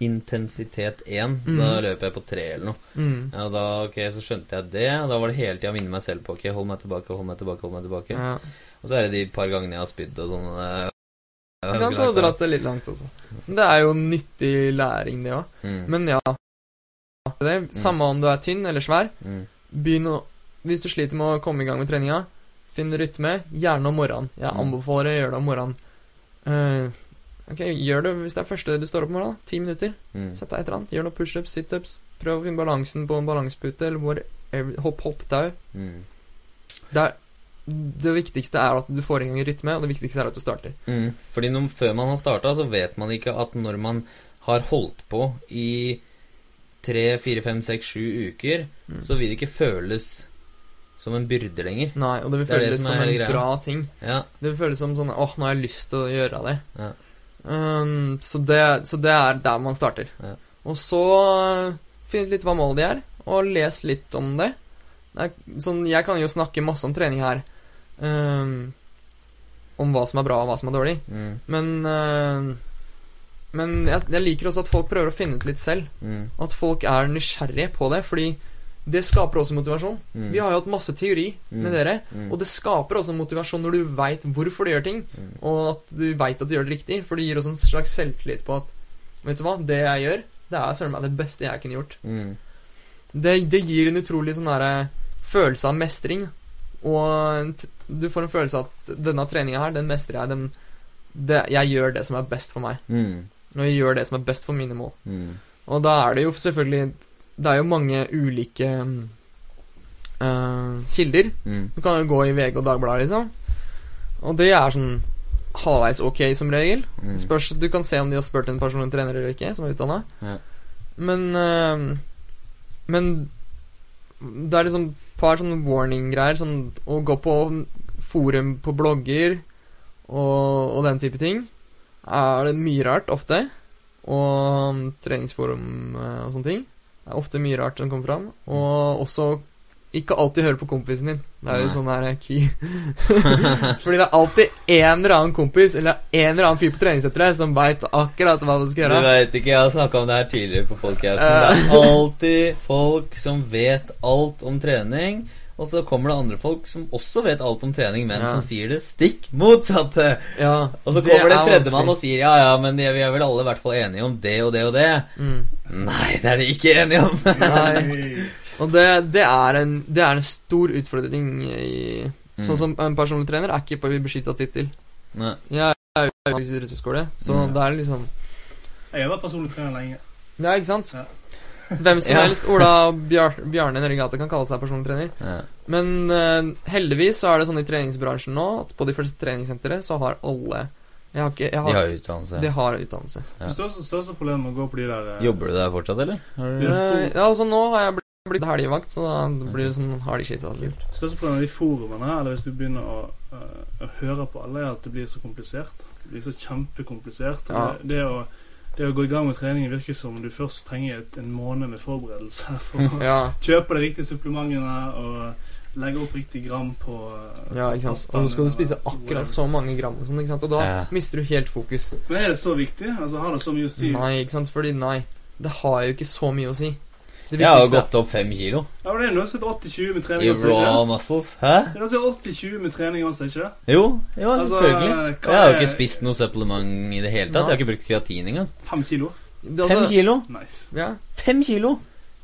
intensitet 1. Mm. Da løp jeg på 3 eller noe. Mm. Ja, da, ok, Så skjønte jeg det, da var det hele tida å minne meg selv på Ok, hold meg tilbake, hold meg tilbake. hold meg tilbake Ja. Og så er det de par gangene jeg har spydd og sånn. Ikke sant? Så dratt det litt langt også. Det er jo nyttig læring, det òg. Mm, Men ja. Det, samme om du er tynn eller svær. mm, Begynn å Hvis du sliter med å komme i gang med treninga, finn rytme. Gjerne om morgenen. Jeg Mm. anbefaler å gjøre det om morgenen. Uh, ok, Gjør det hvis det er første du står opp om morgenen. Ti minutter. mm, Sett deg et eller annet. Gjør noen pushups, situps. Prøv å finne balansen på en balansepute, eller hvor hopp hopptau. mm, Det, er- det viktigste er at du får i gang rytme, og det viktigste er at du starter. mm. Fordi når, før man har starta, så vet man ikke at når man har holdt på i tre, fire, fem, seks, sju uker, Mm. så vil det ikke føles som en byrde lenger. Nei, og det vil Det er det føles som som en greia. bra ting. Ja. Det vil føles som sånn åh, nå har jeg lyst til å gjøre det. Ja. Um, så det. Så det er der man starter. Ja. Og så uh, finn ut litt hva målet de er, og les litt om det. det er, sånn, jeg kan jo snakke masse om trening her. Um, om hva som er bra, og hva som er dårlig. Mm, Men uh, Men jeg, jeg liker også at folk prøver å finne ut litt selv. mm, at folk er nysgjerrige på det, fordi det skaper også motivasjon. mm, Vi har jo hatt masse teori med Mm. dere, mm, og det skaper også motivasjon når du veit hvorfor du gjør ting, mm, og at du veit at du gjør det riktig, for det gir oss en slags selvtillit på at Vet du hva, det jeg gjør, det er søren meg det beste jeg kunne gjort. Det, det gir en utrolig sånn derre følelse av mestring, og en du får en følelse av at denne treninga her, den mestrer jeg. Den, det, jeg gjør det som er best for meg, mm, og jeg gjør det som er best for mine mål. mm, Og da er det jo selvfølgelig Det er jo mange ulike eh, kilder. mm, Du kan jo gå i VG og Dagbladet, liksom. Og det er sånn halvveis ok, som regel. mm. Spørs, Du kan se om de har spurt en personlig trener eller ikke, som er utdanna. Ja. Men uh, Men Det er liksom par sånne warning-greier. Sånn å gå på forum på blogger og, og den type ting. Er det mye rart ofte. Og um, treningsforum eh, og sånne ting. Det er ofte mye rart som kommer fram. Og også ikke alltid høre på kompisen din. Det er jo sånn her key. *laughs* Fordi det er alltid en eller annen kompis eller en eller annen fyr på treningssenteret som veit akkurat hva du skal gjøre. Du veit vet ikke, Jeg har snakka om det her tidligere på podcasten. Det er alltid folk som vet alt om trening. Og så kommer det andre folk som også vet alt om trening, men Ja. som sier det stikk motsatte. Ja, Og så kommer det er tredjemann og sier ja, ja, men vi er vel alle i hvert fall enige om det og det og det. mm. Nei, det er de ikke enige om. Nei. *laughs* Og det, det, er en, det er en stor utfordring i Mm. Sånn som en personlig trener er ikke på beskytta tittel. Jeg er jo i russeskole så Mm. det er liksom Jeg har vært personlig trener lenge. Ja, ikke sant? Ja. Hvem som *laughs* Ja. helst. Ola Bjar Bjarne gata kan kalle seg personlig trener. Ja. Men uh, heldigvis så er det sånn i treningsbransjen nå at på de fleste treningssentre så har alle Jeg har ikke jeg De har, har utdannelse. De har utdannelse. Ja. Det største, største problemet med å gå på de der eh, Jobber du der fortsatt, eller? Har du... Ja. Eh, ja, altså nå har jeg blir helgevakt, så da blir det sånn har shit skitt av det. største problemet i forumene, eller hvis du begynner å, eh, å høre på alle, er at det blir så komplisert. Det blir så kjempekomplisert. Ja. Det, det, å, det å gå i gang med trening virker som du først trenger et, en måned med forberedelse for å *laughs* Ja, kjøpe de riktige supplementene og legge opp riktig gram på eh, ja, ikke sant. Og så skal du spise akkurat så mange gram og sånt, ikke sant. Og da Ja. mister du helt fokus. Men er det så viktig? Altså Har det så mye å si? Nei, ikke sant. Fordi nei, det har jo ikke så mye å si. Det Jeg har gått opp fem kilo Ja, men Det er noe som heter 80-20 med trening. I ikke? raw muscles. Hæ? Det er noe som heter 80-20 med trening også, ikke det? Jo, jo Altså, selvfølgelig. Jeg har jo ikke spist noe supplement i det hele tatt. Jeg har ikke brukt kreatin engang. Fem kilo? det, Fem altså, kilo. Nice. Ja. Fem kilo!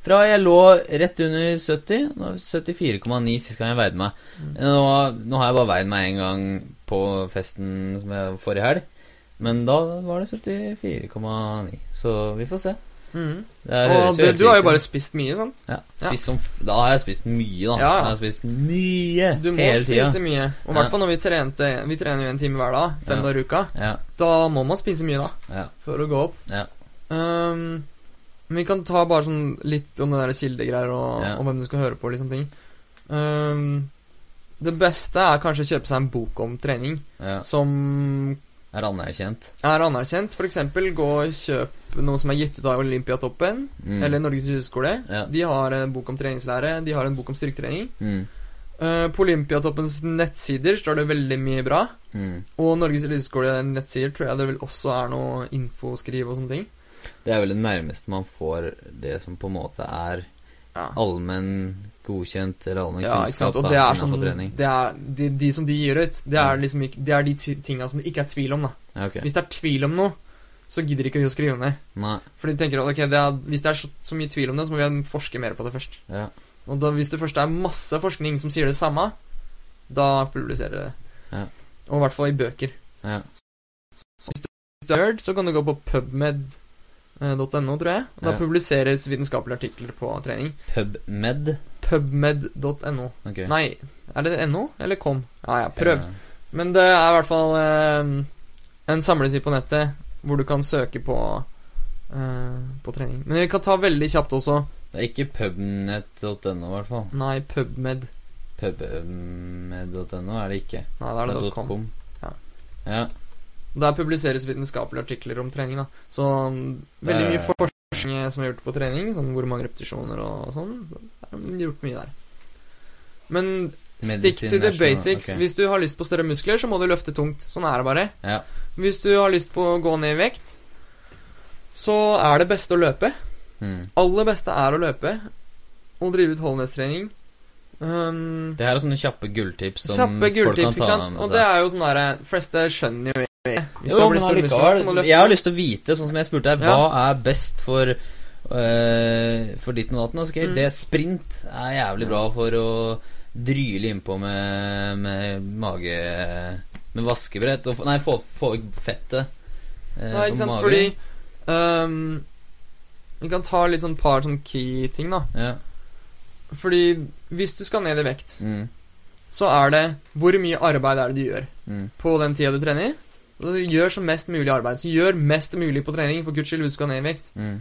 Fra jeg lå rett under 70, nå er det 74,9 sist gang jeg veide meg. Nå, nå har jeg bare veid meg en gang på festen som jeg forrige helg. Men da var det 74,9. Så vi får se. Det høres Og jo du, har jo bare spist mye, sant? ja, spist som Da har jeg spist mye, da. Ja. Jeg har spist mye Du må hele tida. spise mye. Og i hvert fall når vi trente Vi trener jo en time hver dag, fem dager i uka. Da må man spise mye, da, for å gå opp. ja. Um, men vi kan ta bare sånn litt om det der kildegreier og, og hvem du skal høre på litt sånne ting. Um, det beste er kanskje å kjøpe seg en bok om trening som Er anerkjent. er anerkjent. For eksempel gå og kjøp noe som er gitt ut av Olympiatoppen Mm. eller Norges idrettsskole. Ja. De har en bok om treningslære, de har en bok om styrketrening. Mm. Uh, på Olympiatoppens nettsider står det veldig mye bra. Mm. Og Norges idrettsskole nettsider tror jeg det vel også er noe infoskriv og sånne ting. Det er vel det nærmeste man får det som på en måte er Ja. allmenn godkjent eller allmenn Ja? Og det er sånn det er, de, de som de gir ut, det er liksom Det er de tinga som det ikke er tvil om, da. Ja, ok. Hvis det er tvil om noe, så gidder ikke de å skrive det. Nei. For de tenker at ok, det er, hvis det er så, så mye tvil om det, så må vi forske mer på det først. Ja. Og da, hvis det først er masse forskning som sier det samme, da publiserer de det. Ja. Og i hvert fall i bøker. Ja. Så hvis du er nerd, så kan du gå på pubmed.no, tror jeg. Og Da publiseres vitenskapelige artikler på trening. PubMed. Pubmed.no. Okay. Nei, er det NO eller kom? Ja, ja, prøv. Men det er i hvert fall eh, en samleside på nettet hvor du kan søke på eh, på trening. Men vi kan ta veldig kjapt også. Det er ikke pubnet.no, i hvert fall. Nei, pubmed. Pubmed.no er det ikke. Nei, det er det .com. .com. Ja. ja. Der publiseres vitenskapelige artikler om trening. da Så um, veldig mye forskning som er gjort på trening, sånn hvor mange repetisjoner og sånn. Det er gjort mye der. Men stick Medicine to the National, basics. ok. Hvis du har lyst på større muskler, så må du løfte tungt. Sånn er det bare. Ja. Hvis du har lyst på å gå ned i vekt, så er det beste å løpe. Mm. Aller beste er å løpe og drive utholdenhetstrening. Um, Det her er sånne kjappe gulltips som Kjappe folk kan gulltips, ikke ta sant? med Og seg. det er jo sånn derre Fleste skjønner jo. Hvis Jo, men allikevel, jeg har lyst til å vite, sånn som jeg spurte deg, hva er best for uh, For ditt og datten? Okay, Mm. Det sprint er jævlig bra for å dryle innpå med, med mage Med vaskebrett. Og, nei, få, få fettet eh, Nei, ikke sant, magen. fordi um, Vi kan ta litt sånn par sånn key-ting, da. Ja. Fordi hvis du skal ned i vekt, Mm, så er det hvor mye arbeid er det du gjør mm, på den tida du trener. Gjør så mest mulig arbeid. Så gjør mest mulig på trening, for guds skyld, hvis du skal ned i vekt. mm,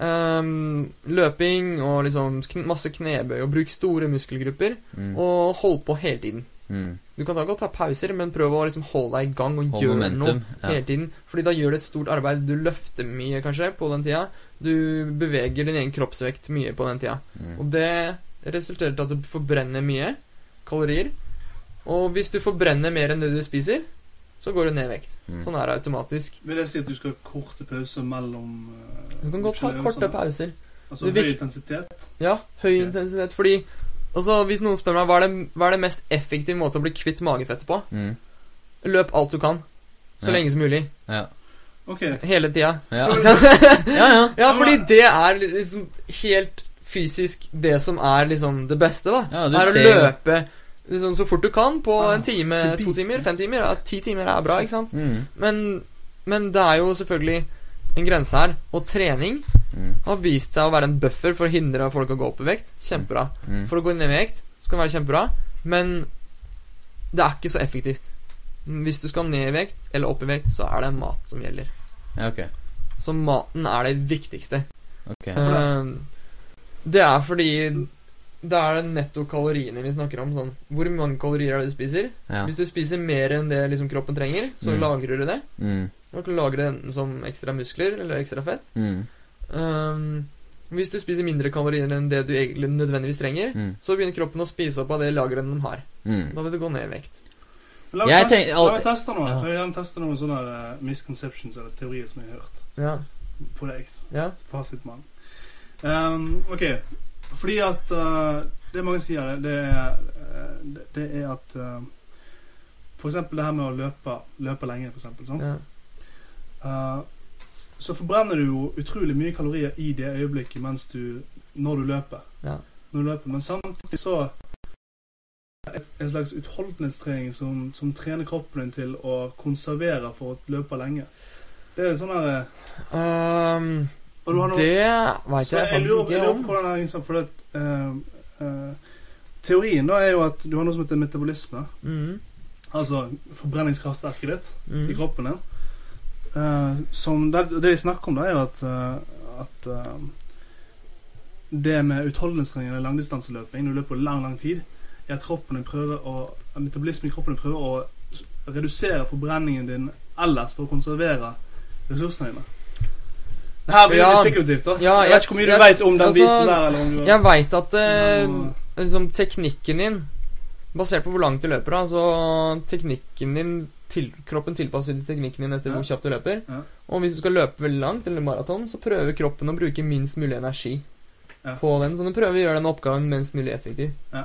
Um, løping og liksom kn masse knebøy og bruk store muskelgrupper. Mm. Og hold på hele tiden. Mm. Du kan da godt ta pauser, men prøv å liksom holde deg i gang og Hold gjøre momentum. noe Ja. hele tiden. Fordi da gjør du et stort arbeid. Du løfter mye, kanskje, på den tida. Du beveger din egen kroppsvekt mye på den tida. Mm. Og det resulterer til at du forbrenner mye kalorier. Og hvis du forbrenner mer enn det du spiser, så går du ned i vekt. Mm. Sånn er det automatisk. Vil jeg si at du skal ha korte pauser mellom uh, Du kan godt ha korte pauser. Altså høy intensitet? Ja, høy okay. intensitet. Fordi altså, Hvis noen spør meg hva er, det, hva er det mest effektive måte å bli kvitt magefettet på, Mm. løp alt du kan. Så Ja. lenge som mulig. Ja. Okay. Hele tida. Ja. *laughs* Ja, ja. Ja, fordi det er liksom helt fysisk det som er liksom det beste, da. Ja, du er å løpe jo- løpe liksom så fort du kan på Ah, en time, to timer, fem timer. Ja, ti timer er bra, ikke sant? Mm. Men, men det er jo selvfølgelig en grense her. Og trening Mm. har vist seg å være en buffer for å hindre folk å gå opp i vekt. Kjempebra. Mm. For å gå ned i vekt så kan det være kjempebra, men det er ikke så effektivt. Hvis du skal ned i vekt eller opp i vekt, så er det mat som gjelder. Ja, ok. Så maten er det viktigste. Ok. Uh, det er fordi det er netto kaloriene vi snakker om. Sånn. Hvor mange kalorier er det du spiser? Ja. Hvis du spiser mer enn det liksom kroppen trenger, så Mm. lagrer du det. Mm. Du kan lagre det enten som ekstra muskler eller ekstra fett. Mm. Um, hvis du spiser mindre kalorier enn det du egentlig nødvendigvis trenger, Mm. så begynner kroppen å spise opp av det lageret den har. Mm. Da vil du gå ned i vekt. La meg teste, tenker- la meg teste noe. Ja. For jeg har testet noen sånne uh, misconceptions eller teorier som jeg har hørt Ja. på deg. ja. Fasitmann. Um, ok. Fordi at uh, Det mange sier, det er, eh, det, det er at uh, For eksempel det her med å løpe, løpe lenge, for eksempel. Sant? ja. Uh, så forbrenner du jo utrolig mye kalorier i det øyeblikket mens du Når du løper. Ja. Når du løper. Men samtidig så en slags utholdenhetstrening som, som trener kroppen din til å konservere for å løpe lenge. Det er sånn her Um, det veit jeg faktisk ikke om. liksom, for det, uh, uh, Teorien da er jo at du har noe som heter metabolisme. Mm, Altså forbrenningskraftverket ditt i mm, kroppen din. Uh, som det, det de snakker om, da, er jo at, eh, at eh, det med utholdenhetstrening eller langdistanseløping, når du løper lang, lang tid, er at kroppen prøver å metabolismen i kroppen prøver å redusere forbrenningen din ellers for å konservere ressursene dine. Det her blir Ja. spekulativt, da. Ja, jeg vet ikke hvor mye du vet om den altså, biten der. Eller om du Jeg veit at eh, liksom, teknikken din Basert på hvor langt du løper, da, så teknikken din til, Kroppen tilpasser teknikken din etter Ja. hvor kjapt du løper. Ja. Og hvis du skal løpe veldig langt, eller maraton, så prøver kroppen å bruke minst mulig energi Ja. på den. Så den prøver å gjøre den oppgaven minst mulig effektiv. Ja.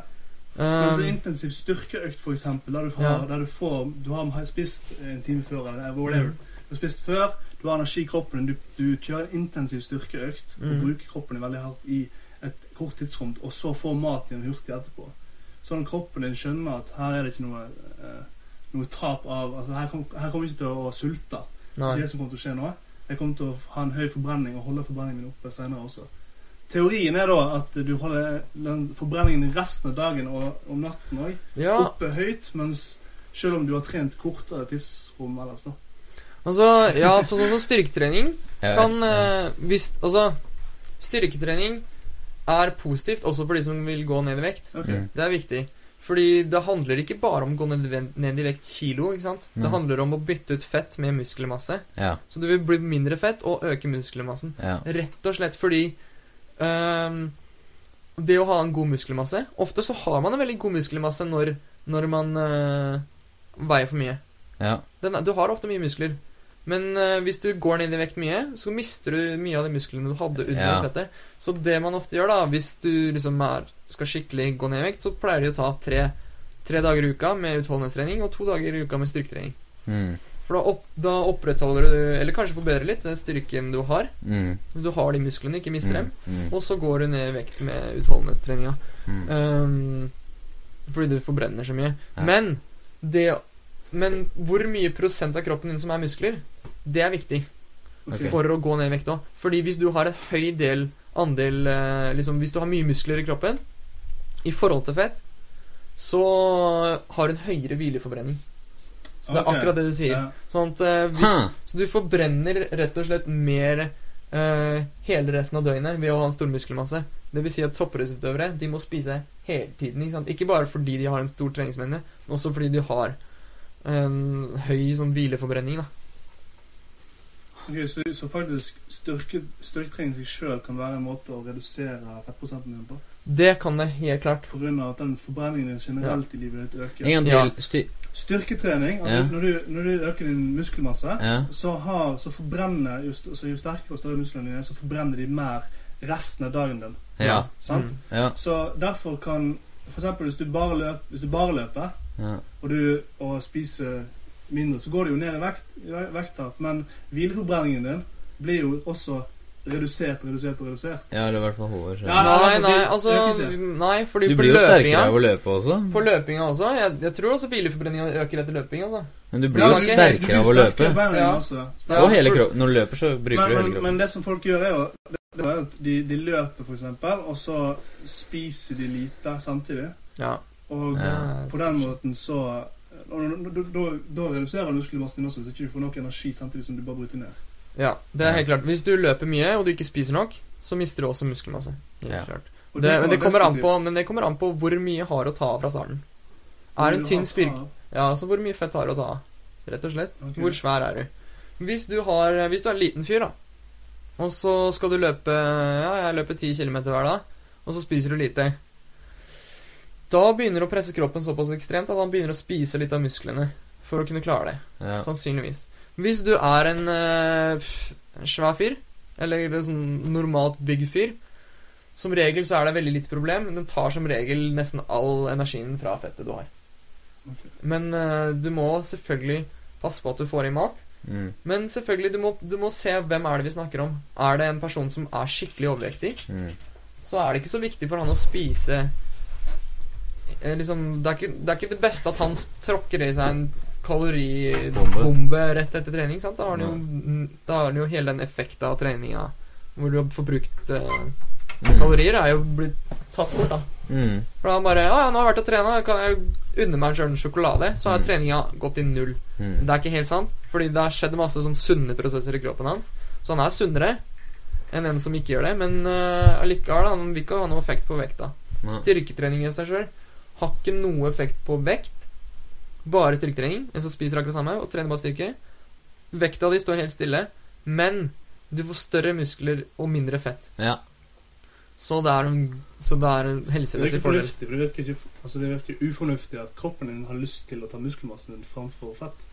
Men så intensiv styrkeøkt, for eksempel, der du, har, Ja. der du får Du har spist en time før, eller whatever. Mm. Du har spist før, du har energi i kroppen, du, du kjører en intensiv styrkeøkt og Mm. bruker kroppen din veldig hardt i et kort tidsrom, og så får mat igjen hurtig etterpå. Sånn at kroppen din skjønner at her er det ikke noe, eh, noe tap av altså her, kom, her kommer jeg ikke til å sulte. Det er det som kommer til å skje nå. Jeg kommer til å ha en høy forbrenning og holde forbrenningen min oppe senere også. Teorien er da at du holder den forbrenningen resten av dagen og om natten òg Ja, oppe høyt, mens selv om du har trent kortere tidsrom ellers, da. Altså Ja, for sånn som styrketrening kan eh, Hvis Altså, styrketrening er positivt også for de som vil gå ned i vekt. Ok. Mm. Det er viktig. Fordi det handler ikke bare om å gå ned, i ned i vekt kilo. ikke sant? Det Mm. handler om å bytte ut fett med muskelmasse. Ja, Så du vil bli mindre fett og øke muskelmassen. ja. Rett og slett fordi um, Det å ha en god muskelmasse Ofte så har man en veldig god muskelmasse når, når man uh, veier for mye. ja. Den, du har ofte mye muskler. Men øh, hvis du går ned i vekt mye, så mister du mye av de musklene du hadde under Ja. fettet. Så det man ofte gjør, da, hvis du liksom er, skal skikkelig gå ned i vekt, så pleier de å ta tre, tre dager i uka med utholdenhetstrening og to dager i uka med styrketrening. Mm. For da, opp, da opprettholder du, eller kanskje forbedrer litt, den styrken du har. Mm. Du har de musklene, ikke mister dem. Mm. Og så går du ned i vekt med utholdenhetstreninga. Mm. Um, fordi du forbrenner så mye. Ja. Men det Men hvor mye prosent av kroppen din som er muskler, det er viktig okay. for å gå ned i vekt òg. Fordi hvis du har en høy del andel eh, liksom Hvis du har mye muskler i kroppen i forhold til fett, så har du en høyere hvileforbrenning. Så det er akkurat det du sier. Ja. Sånn at eh, hvis, Huh. Så du forbrenner rett og slett mer uh, hele resten av døgnet ved å ha en stor muskelmasse. Det vil si at toppidrettsutøvere de må spise hele tiden. Ikke, sant? ikke bare fordi de har en stor treningsmengde, men også fordi de har en høy sånn hvileforbrenning. da. Ok, så, så faktisk styrke, styrketrening i seg sjøl kan være en måte å redusere fettprosenten din på? Det kan det helt klart. På grunn av at den forbrenningen din generelt i livet ditt øker? En gang til. Ja. Styrketrening, altså Ja. når, du, når du øker din muskelmasse, ja. så, har, så forbrenner just, så jo sterkere og større musklene dine, så forbrenner de mer resten av dagen din. Ja. Sant? Mm. Ja. Så derfor kan For eksempel hvis du bare, løp, hvis du bare løper, ja. og du og spiser mindre, så går det jo ned i vekt, vekttap. Men hvileforbrenningen din blir jo også redusert, redusert og redusert. Ja, eller i hvert fall hår. Ja, Nei, nei, altså. Nei, fordi Du blir jo sterkere av å løpe også. På løpinga også. Jeg, jeg tror også hvileforbrenninga øker etter løping. altså. Men du Ja, blir jo men- sterkere av å løpe. Ja. Ja. Ja, Og hele kroppen. Når du løper, så bruker Men, du hele kroppen. men det som folk gjør, er jo det er at de, de løper, for eksempel, og så spiser de lite samtidig. Ja. Og Ja. på den måten så Da, reduserer muskelmassen din også, hvis ikke du får nok energi samtidig som du bare bryter ned. ja, det er helt klart. Hvis du løper mye, og du ikke spiser nok, så mister du også muskelmasse. Helt Ja. klart. Det, men, det kommer an på, men det kommer an på hvor mye har å ta av fra starten. Er Du en tynn styrke Ja, altså hvor mye fett har du å ta av? Rett og slett. Okay. Hvor svær er du? Hvis du, har, hvis du er en liten fyr, da, og så skal du løpe Ja, jeg løper 10 km hver dag, og så spiser du lite. Da begynner du å presse kroppen såpass ekstremt at han begynner å spise litt av musklene for å kunne klare det. Ja. Sannsynligvis. Hvis du er en eh, en svær fyr, eller en sånn normalt bygd fyr, som regel så er det veldig lite problem, den tar som regel nesten all energien fra fettet du har. Men eh, du må selvfølgelig passe på at du får i mat. Mm. Men selvfølgelig, du må, du må se hvem er det vi snakker om. Er det en person som er skikkelig overvektig, Mm. så er det ikke så viktig for han å spise liksom, det, er ikke, det er ikke det beste at han tråkker i seg en kaloribombe rett etter trening. Sant? Da har han jo, da har han jo hele den effekten av treninga hvor du har forbrukt uh, Mm. kalorier, er jo blitt tatt bort. da Mm. For da bare Ja, nå har jeg vært og trena, kan jeg unne meg en sjokolade? Så har Mm. treninga gått i null. Mm. Det er ikke helt sant, fordi det har skjedd masse sånn sunne prosesser i kroppen hans. Så han er sunnere enn en som ikke gjør det, men uh, allikevel, han vil ikke ha noe effekt på vekta. Styrketrening i seg sjøl har ikke noe effekt på vekt. Bare styrketrening. En som spiser akkurat samme og trener bare styrke. Vekta di står helt stille, men du får større muskler og mindre fett. Ja. Så det er en, så det er en Det helsemessig virker fordel. for det virker, ikke, altså det virker ufornuftig at kroppen din har lyst til å ta muskelmassen din framfor fett.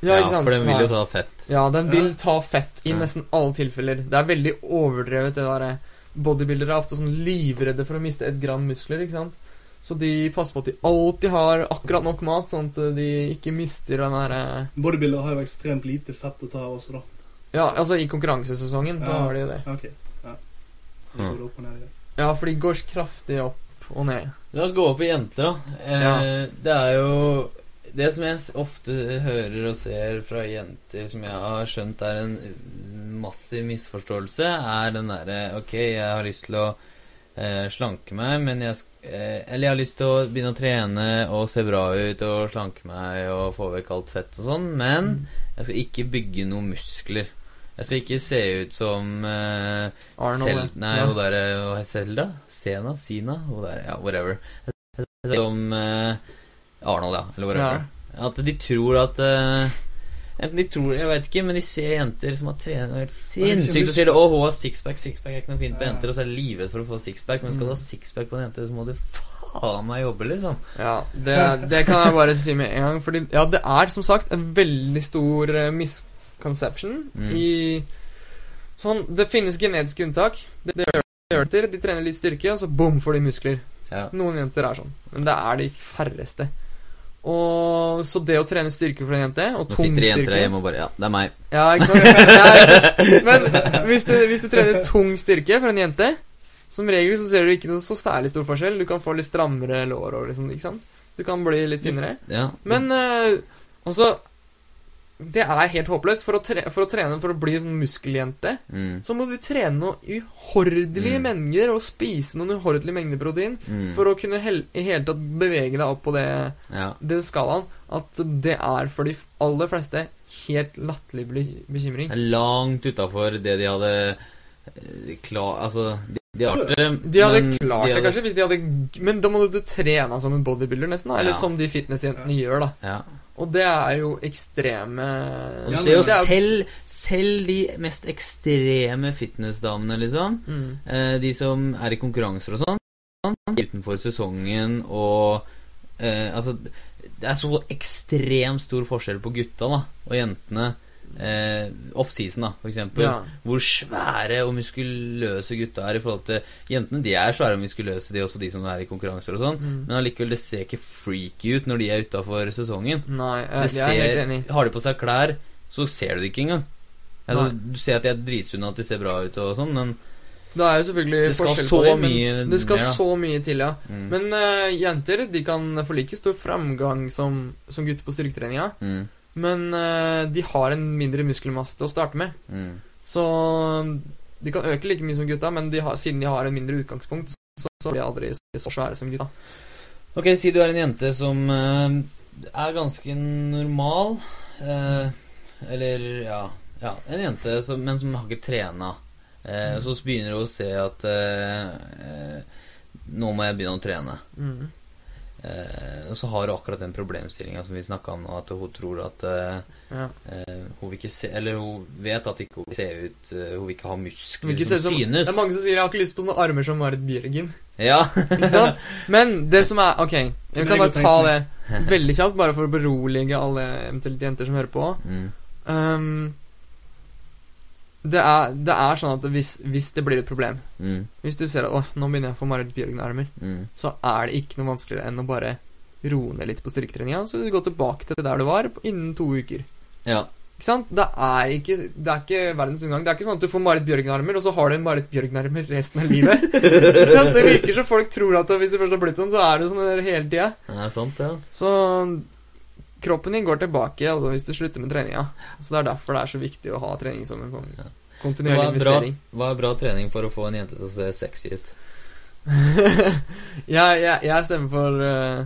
Ja, ikke sant? for den vil jo ta fett. Ja, den vil ta fett i Ja. nesten alle tilfeller. Det er veldig overdrevet, det derre Bodybuildere er ofte sånn livredde for å miste et gram muskler, ikke sant? Så de passer på at de alltid har akkurat nok mat, sånn at de ikke mister den derre Bodybuilder har jo ekstremt lite fett å ta av også, da. Ja, altså i konkurransesesongen så Ja. har de det. Okay. ja. Det Ja. går opp og ned igjen. Ja, for de går kraftig opp og ned. La oss gå opp i jenter, da. Eh, Ja. Det er jo Det som jeg ofte hører og ser fra jenter, som jeg har skjønt er en massiv misforståelse, er den derre Ok, jeg har lyst til å eh, slanke meg, men jeg eh, Eller jeg har lyst til å begynne å trene og se bra ut og slanke meg og få vekk alt fett og sånn, men jeg skal ikke bygge noen muskler. Jeg skal ikke se ut som eh, Arnold, Sel. Nei, Ja. hun derre Hva Selda? Sena? Sina? Hun der, ja, whatever. Jeg skal se ut Som eh, Arnold, ja. Eller whatever. At de tror at eh, Enten de tror Jeg vet ikke, men de ser jenter som har trent helt sinnssykt og sier 'Å, hun har sixpack. Sixpack er ikke noe fint på jenter.' Og så er de livredd for å få sixpack. Men skal du ha Mm. sixpack på en jente, så må du faen meg jobbe, liksom. Ja, det, det kan jeg bare si med en gang. Fordi ja, det er som sagt en veldig stor eh, misconception Mm. i Sånn, Det finnes genetiske unntak. Det, det gjør det til. De trener litt styrke, og så bom, får de muskler. Ja. Noen jenter er sånn, men det er de færreste. Og Så det å trene styrke for en jente, og Nå tung sitter det jenter der hjemme og bare Ja, det er meg. Ja, ikke sant? Ja? *laughs* Men hvis du, hvis du trener tung styrke for en jente Som regel så ser du ikke noe så særlig stor forskjell. Du kan få litt strammere lår og liksom, ikke sant? Du kan bli litt finere. Ja. Men uh, også Det er helt håpløst. For å, tre for å trene for å bli sånn muskeljente, Mm. så må du trene noen uhordelige Mm. mengder og spise noen uhordelige mengder protein Mm. for å kunne hel i hele tatt bevege deg opp på det, Ja. den skalaen. At det er for de aller fleste helt latterlig be- bekymring. Langt utafor det de hadde eh, klar... Altså, de, hadde, De hadde klart de det, kanskje, hvis de hadde Men da må du trene som en bodybuilder, nesten. da Eller Ja. som de fitnessjentene gjør, da. Ja. Og det er jo ekstreme du ser jo er- selv, selv de mest ekstreme fitnessdamene, liksom. mm. Eh, de som er i konkurranser og sånn, utenfor sesongen og eh, Altså, det er så ekstremt stor forskjell på gutta da og jentene. Eh, Offseason, da, for eksempel. Ja. Hvor svære og muskuløse gutta er i forhold til Jentene de er svære og muskuløse, de også de som er i konkurranser og sånn. Mm. Men allikevel, det ser ikke freaky ut når de er utafor sesongen. Nei, jeg, jeg er helt enig. har de på seg klær, så ser du det ikke engang. Altså, du ser at de er dritsunne, at de ser bra ut og sånn, men Det er jo selvfølgelig Det skal forskjell så på dem, men det skal ja. så mye til, ja. mm, Men uh, jenter de kan få like stor framgang som, som gutter på styrketreninga. mm, Men eh, de har en mindre muskelmasse til å starte med. mm. Så de kan øke like mye som gutta, men de har, siden de har en mindre utgangspunkt, så, så blir de aldri så svære som gutta. Ok, si du er en jente som eh, er ganske normal. eh, eller ja, ja En jente som, men som har ikke trena. Mm. Så begynner hun å se at eh, eh, Nå må jeg begynne å trene. Mm. Eh, og så har hun akkurat den problemstillinga som vi snakka om nå, at hun tror at eh, Ja. eh, hun vil ikke se Eller hun vet at ikke hun vil se ut Hun vil ikke ha muskler ikke som som, synes. det er mange som sier 'jeg har ikke lyst på sånne armer som Marit Bjørgen'. Ja. Ikke sant? Men det som er Ok, jeg jeg kan bare ta det veldig kjapt, bare for å berolige alle eventuelt jenter som hører på. Mm. Um, det, er, det er sånn at hvis, hvis det blir et problem Mm. Hvis du ser at åh, nå begynner jeg å få Marit Bjørgen-armer, Mm. så er det ikke noe vanskeligere enn å bare roe ned litt på styrketreninga, så du går tilbake til der du var innen to uker. Ja. Ikke sant? Det er ikke, det er ikke verdens undergang. Det er ikke sånn at du får Marit Bjørgen-armer, og så har du en Marit Bjørgen-armer resten av livet. *laughs* ikke sant? Det virker som folk tror at hvis du først har blitt sånn, så er du sånn hele tida. Det er sant, ja. Så kroppen din går tilbake altså, hvis du slutter med treninga. Så det er derfor det er så viktig å ha trening som en sånn Ja. kontinuerlig Hva er, bra, investering. hva er bra trening for å få en jente til å se sexy ut? *laughs* jeg, jeg, jeg stemmer for uh,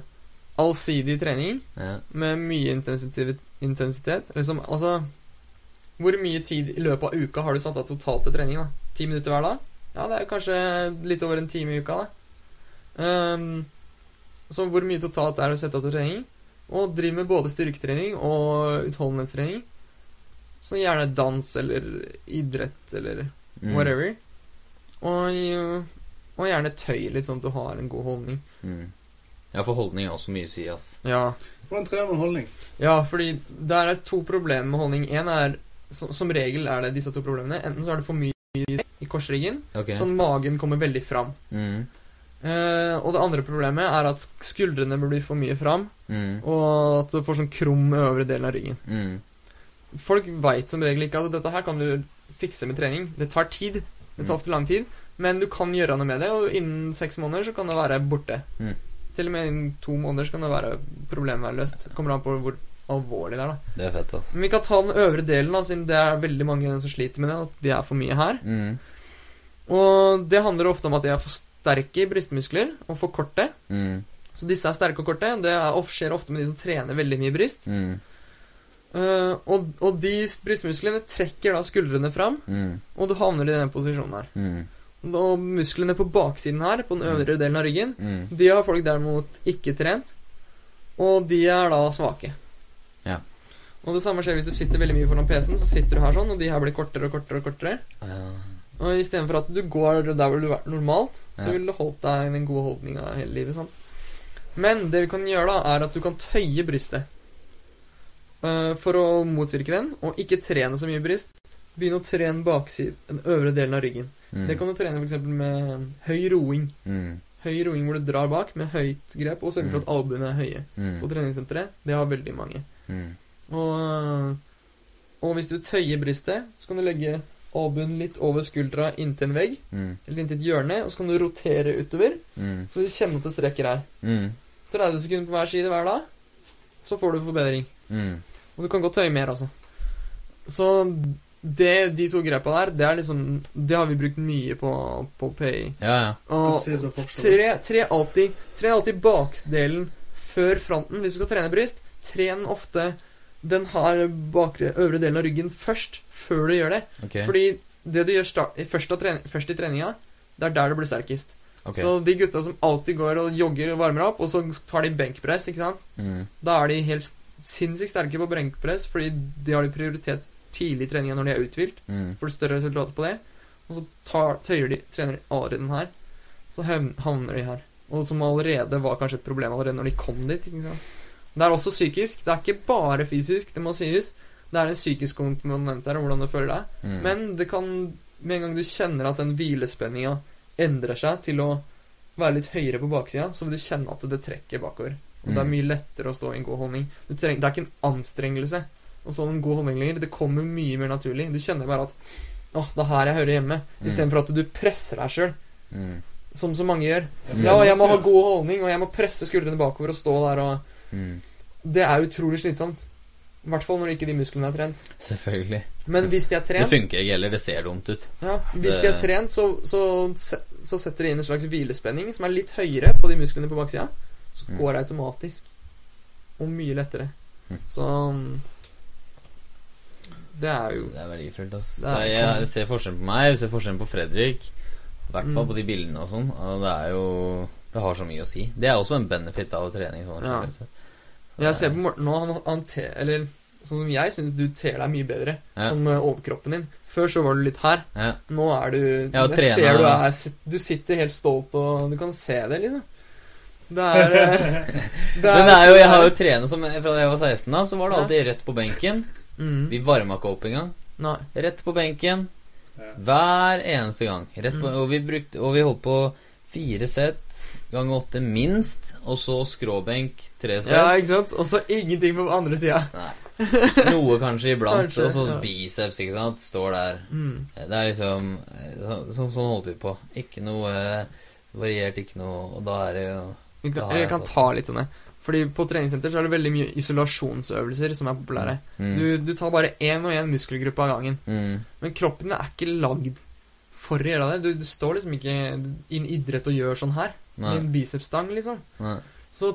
allsidig trening Ja. med mye intensitet. intensitet. Liksom, altså Hvor mye tid i løpet av uka har du satt av totalt til trening? da? Ti minutter hver dag? Ja, det er kanskje litt over en time i uka. da. Um, så hvor mye totalt er det å sette av til trening? Og driver med både styrketrening og utholdenhetstrening. Så gjerne dans eller idrett eller Mm. whatever. Og, og gjerne tøy litt, sånn at du har en god holdning. Mm. Ja, for holdning er også mye å si, ass. Ja, Hvordan trener man holdning? ja fordi der er to problemer med holdning. En er som, som regel er det disse to problemene. Enten så er det for mye i korsryggen, okay. sånn magen kommer veldig fram. Mm. Eh, og det andre problemet er at skuldrene blir for mye fram, Mm. og at du får sånn krum øvre delen av ryggen. Mm. Folk veit som regel ikke at dette her kan du fikse med trening. Det tar tid. Det tar Mm. ofte lang tid. Men du kan gjøre noe med det, og innen seks måneder så kan det være borte. Mm. Til og med innen to måneder så kan det være problemet være løst. Det kommer an på hvor alvorlig det er, da. Det er fett, ass. Men vi kan ta den øvre delen, da, siden det er veldig mange som sliter med det. At de er for mye her. Mm. Og det handler ofte om at de er for sterke brystmuskler og for korte. Mm. Så disse er sterke og korte. Det er, skjer ofte med de som trener veldig mye bryst. Mm. Uh, og, og de brystmusklene trekker da skuldrene fram, Mm. og du havner i den posisjonen her. Mm. Og musklene på baksiden her, på den øvre delen av ryggen, Mm. de har folk derimot ikke trent. Og de er da svake. Ja. Og det samme skjer hvis du sitter veldig mye foran PC-en. Så sitter du her sånn, og de her blir kortere og kortere og kortere. Ja. Og istedenfor at du går der hvor du vært normalt, så Ja. ville du holdt deg i den gode holdninga hele livet. sant? Men det vi kan gjøre, da, er at du kan tøye brystet. Uh, for å motvirke den, og ikke trene så mye bryst. Begynn å trene baksiden, den øvre delen av ryggen. Mm. Det kan du trene f.eks. med høy roing. Mm. Høy roing hvor du drar bak med høyt grep, og sørger for at albuene er høye. Mm. På treningssenteret. Det har veldig mange. Mm. Og, og hvis du tøyer brystet, så kan du legge albuen litt over skuldra inntil en vegg, Mm. eller inntil et hjørne, og så kan du rotere utover, Mm. så vil du kjenne at det strekker her. Mm. 30 sekunder på hver side hver dag, så får du forbedring. Mm. Og du kan godt tøye mer, altså. Så det, de to grepa der, det er liksom Det har vi brukt mye på, på PI. Ja, ja. Og tre, tre alltid Tre alltid bakdelen før fronten hvis du skal trene bryst. Tren ofte den her bakre, øvre delen av ryggen først, før du gjør det. Okay. Fordi det du gjør start, først, trening, først i treninga, det er der du blir sterkest. Okay. Så de gutta som alltid går og jogger og varmer opp, og så tar de benkpress, ikke sant Mm. Da er de helt sinnssykt sterke på benkpress, fordi de har de prioritet tidlig i treninga når de er uthvilt. Mm. Får større resultater på det. Og så tar, tøyer de, trener de allerede den her. Så havn- havner de her. Og som allerede var kanskje et problem allerede når de kom dit. ikke sant? Det er også psykisk. Det er ikke bare fysisk, det må sies. Det er en psykisk komponent her, hvordan du føler deg. Mm. Men det kan, med en gang du kjenner at den hvilespenninga endrer seg til å være litt høyere på baksida, så vil du kjenne at det trekker bakover. Og det er Mm. mye lettere å stå i en god holdning. Du treng, det er ikke en anstrengelse å stå i en god holdning lenger. Det kommer mye mer naturlig. Du kjenner bare at åh, det er her jeg hører hjemme. Mm. Istedenfor at du presser deg sjøl, Mm. som så mange gjør. Mm. Ja, jeg må ha god holdning, og jeg må presse skuldrene bakover og stå der og Mm. Det er utrolig slitsomt. I hvert fall når ikke de musklene er trent. Selvfølgelig. Men hvis de er trent Det funker ikke heller. Det ser dumt ut. Ja, Hvis Det- de er trent, så, så, så setter de inn en slags hvilespenning som er litt høyere på de musklene på baksida. Så Mm. går det automatisk. Og mye lettere. Mm. Så um, Det er jo Det er verdifullt, ass. Det er- jeg ser forskjellen på meg, jeg ser forskjellen på Fredrik. I hvert fall Mm. på de bildene og sånn. Og det er jo Det har så mye å si. Det er også en benefit av trening. Sånn, Ja. Så Jeg ser på Morten nå, han, han te, Eller sånn som jeg syns du ter deg mye bedre. Ja. Sånn med overkroppen din. Før så var du litt her. ja. Nå er du Ja, Jeg trener- ser du er Du sitter helt stolt, og du kan se det, liksom. Det er eh, *laughs* det er, det er jo, jeg har jo trent som Fra da jeg var 16, da, så var det alltid rett på benken. mm, Vi varma ikke opp engang. Nei. Rett på benken hver eneste gang. Rett på, Mm. og, vi brukte, og vi holdt på fire sett ganger åtte minst, og så skråbenk tre sett. Ja, ikke sant? Og så ingenting på andre sida. Noe kanskje iblant, Kanskje, og så ja. biceps, ikke sant. Står der. Mm. Det er liksom så, så, Sånn holdt vi på. Ikke noe eh, variert, ikke noe Og da er det jo Vi kan, jeg jeg kan ta litt sånne. Fordi på treningssenter så er det veldig mye isolasjonsøvelser som er populære. mm. Du, du tar bare én og én muskelgruppe av gangen. Mm. Men kroppen er ikke lagd for å gjøre det. Du, du står liksom ikke i en idrett og gjør sånn her. Nei. Med en bicepsstang, liksom. Nei. Så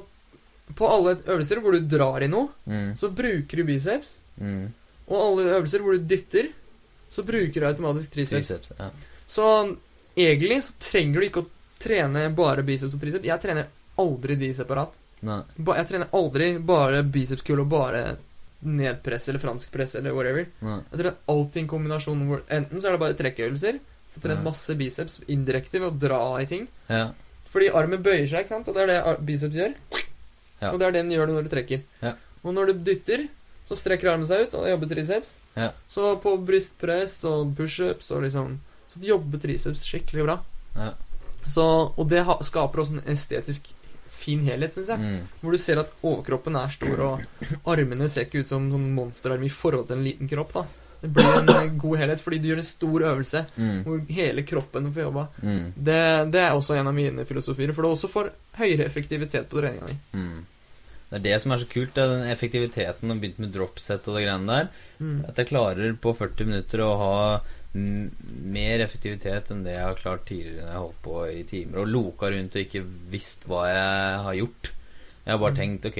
på alle øvelser hvor du drar i noe, Mm. så bruker du biceps. Mm. Og alle øvelser hvor du dytter, så bruker du automatisk triceps. Triceps. Ja. Så egentlig så trenger du ikke å trene bare biceps og triceps. Jeg trener aldri de separat. Nei. Jeg trener aldri bare bicepskull og bare nedpress eller fransk press eller whatever. Nei. Jeg trener alltid en kombinasjon hvor enten så er det bare trekkøvelser, så trener masse biceps indirekte ved å dra i ting. Ja. Fordi armen bøyer seg, ikke sant? Og det er det biceps gjør. Ja. Og det er det den gjør når du trekker. Ja. Og når du dytter, så strekker armen seg ut, og jobber triceps. Ja. Så på brystpress og pushups og liksom Så jobber triceps skikkelig bra. Ja. Så, og det ha, skaper også en estetisk fin helhet, syns jeg. Mm. Hvor du ser at overkroppen er stor, og armene ser ikke ut som noen monsterarm i forhold til en liten kropp. da Det blir en eh, god helhet fordi du gjør en stor øvelse Mm. hvor hele kroppen får jobba. Mm. Det, det er også en av mine filosofier, for det også får høyere effektivitet på treninga di. Mm. Det er det som er så kult, det er den effektiviteten og begynt med dropset og det greiene der. Mm. At jeg klarer på 40 minutter å ha mer effektivitet enn det jeg har klart tidligere når jeg holdt på i timer og loka rundt og ikke visst hva jeg har gjort. Jeg har bare Mm. tenkt ok,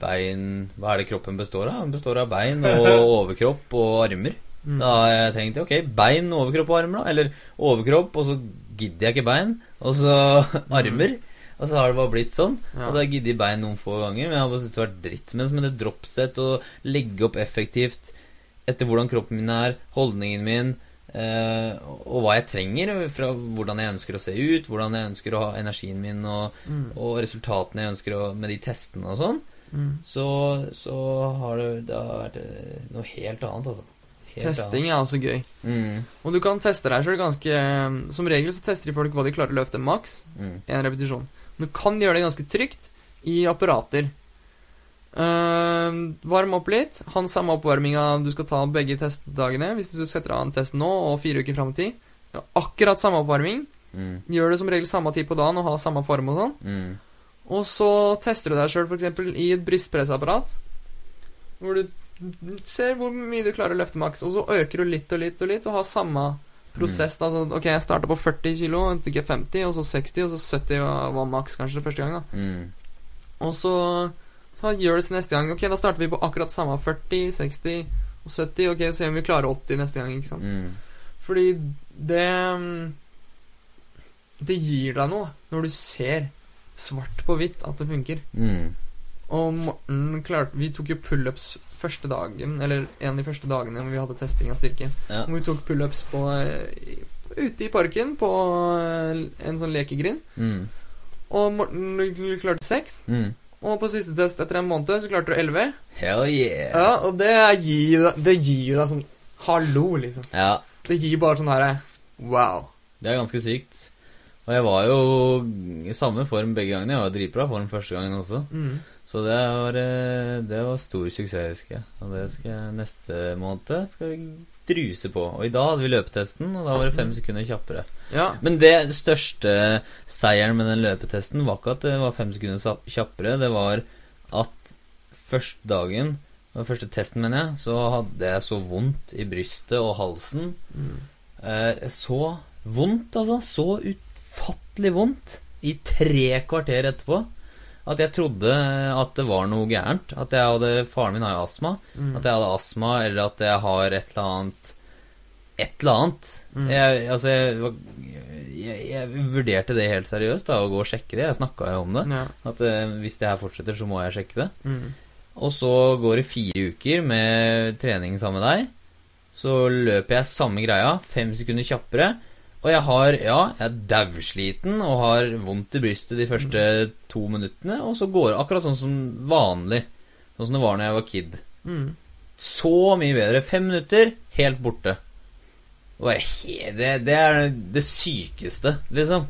bein Hva er det kroppen består av? Den består av bein og *laughs* overkropp og armer. Mm. Da har jeg tenkt ok, bein, overkropp og armer, da. Eller overkropp, og så gidder jeg ikke bein. Og så *laughs* armer. Og så har det bare blitt sånn. Ja. Og så har jeg giddet bein noen få ganger, men jeg har bare syntes det har vært dritt. Med det dropset og legge opp effektivt etter hvordan kroppen min er, holdningen min, eh, og hva jeg trenger, fra hvordan jeg ønsker å se ut, hvordan jeg ønsker å ha energien min, og, Mm. og resultatene jeg ønsker å Med de testene og sånn, Mm. så, så har det, det har vært eh, noe helt annet, altså. Helt Testing er også gøy. Mm, Og du kan teste deg sjøl ganske Som regel så tester de folk hva de klarer å løfte maks. mm, En repetisjon. Men du kan gjøre det ganske trygt i apparater. Uh, varm opp litt. Ha den samme oppvarminga du skal ta begge testdagene. Hvis du setter av en test nå og fire uker fram i tid. Ja, akkurat samme oppvarming. mm, Gjør det som regel samme tid på dagen og ha samme form og sånn. mm, Og så tester du deg sjøl f.eks. i et brystpressapparat. Hvor du ser hvor mye du klarer å løfte maks, og så øker du litt og litt og litt, og har samme prosess. da, så, Ok, jeg starta på 40 kilo, så tok 50, og så 60, og så 70 var, var maks kanskje første gang. da. Mm. Og så, så gjør det neste gang. Ok, da starter vi på akkurat samme 40, 60 og 70. Ok, så ser vi om vi klarer 80 neste gang. ikke sant? Mm. Fordi det mm, Det gir deg noe når du ser svart på hvitt at det funker. Mm. Og Morten klarte Vi tok jo pullups første dagen, eller en av de første dagene vi hadde testing av styrke. Ja. Hvor vi tok pullups på eh, ute i parken på eh, en sånn lekegrind. Mm. Og Morten klarte seks. Mm. Og på siste test etter en måned så klarte du elleve. Hell yeah. Ja, og det gir Det gir jo deg sånn Hallo, liksom. Ja, Det gir bare sånn herre Wow. det er ganske sykt. Og jeg var jo i samme form begge gangene. Jeg var dritbra form første gangen også. Mm. Så det var, eh, det var stor suksess, husker jeg. Og det skal jeg neste måned skal vi druse på. Og i dag hadde vi løpetesten, og da var det fem sekunder kjappere. Ja. Men det største seieren med den løpetesten var ikke at det var fem sekunder kjappere. Det var at første dagen, den første testen, mener jeg, så hadde jeg så vondt i brystet og halsen. Mm. Eh, så vondt, altså. Så utfattelig vondt i tre kvarter etterpå. At jeg trodde at det var noe gærent. At jeg hadde Faren min har jo astma. Mm. At jeg hadde astma, eller at jeg har et eller annet Et eller annet. Mm. Jeg, altså, jeg, jeg, jeg vurderte det helt seriøst, da, å gå og sjekke det. Jeg snakka jo om det. Ja. At uh, hvis det her fortsetter, så må jeg sjekke det. Mm. Og så går det fire uker med trening sammen med deg. Så løper jeg samme greia, fem sekunder kjappere. Og jeg har, ja, jeg er dausliten og har vondt i brystet de første to minuttene. Og så går det akkurat sånn som vanlig. Sånn som det var når jeg var kid. Mm. Så mye bedre. Fem minutter, helt borte. Og bare det, det er det sykeste, liksom.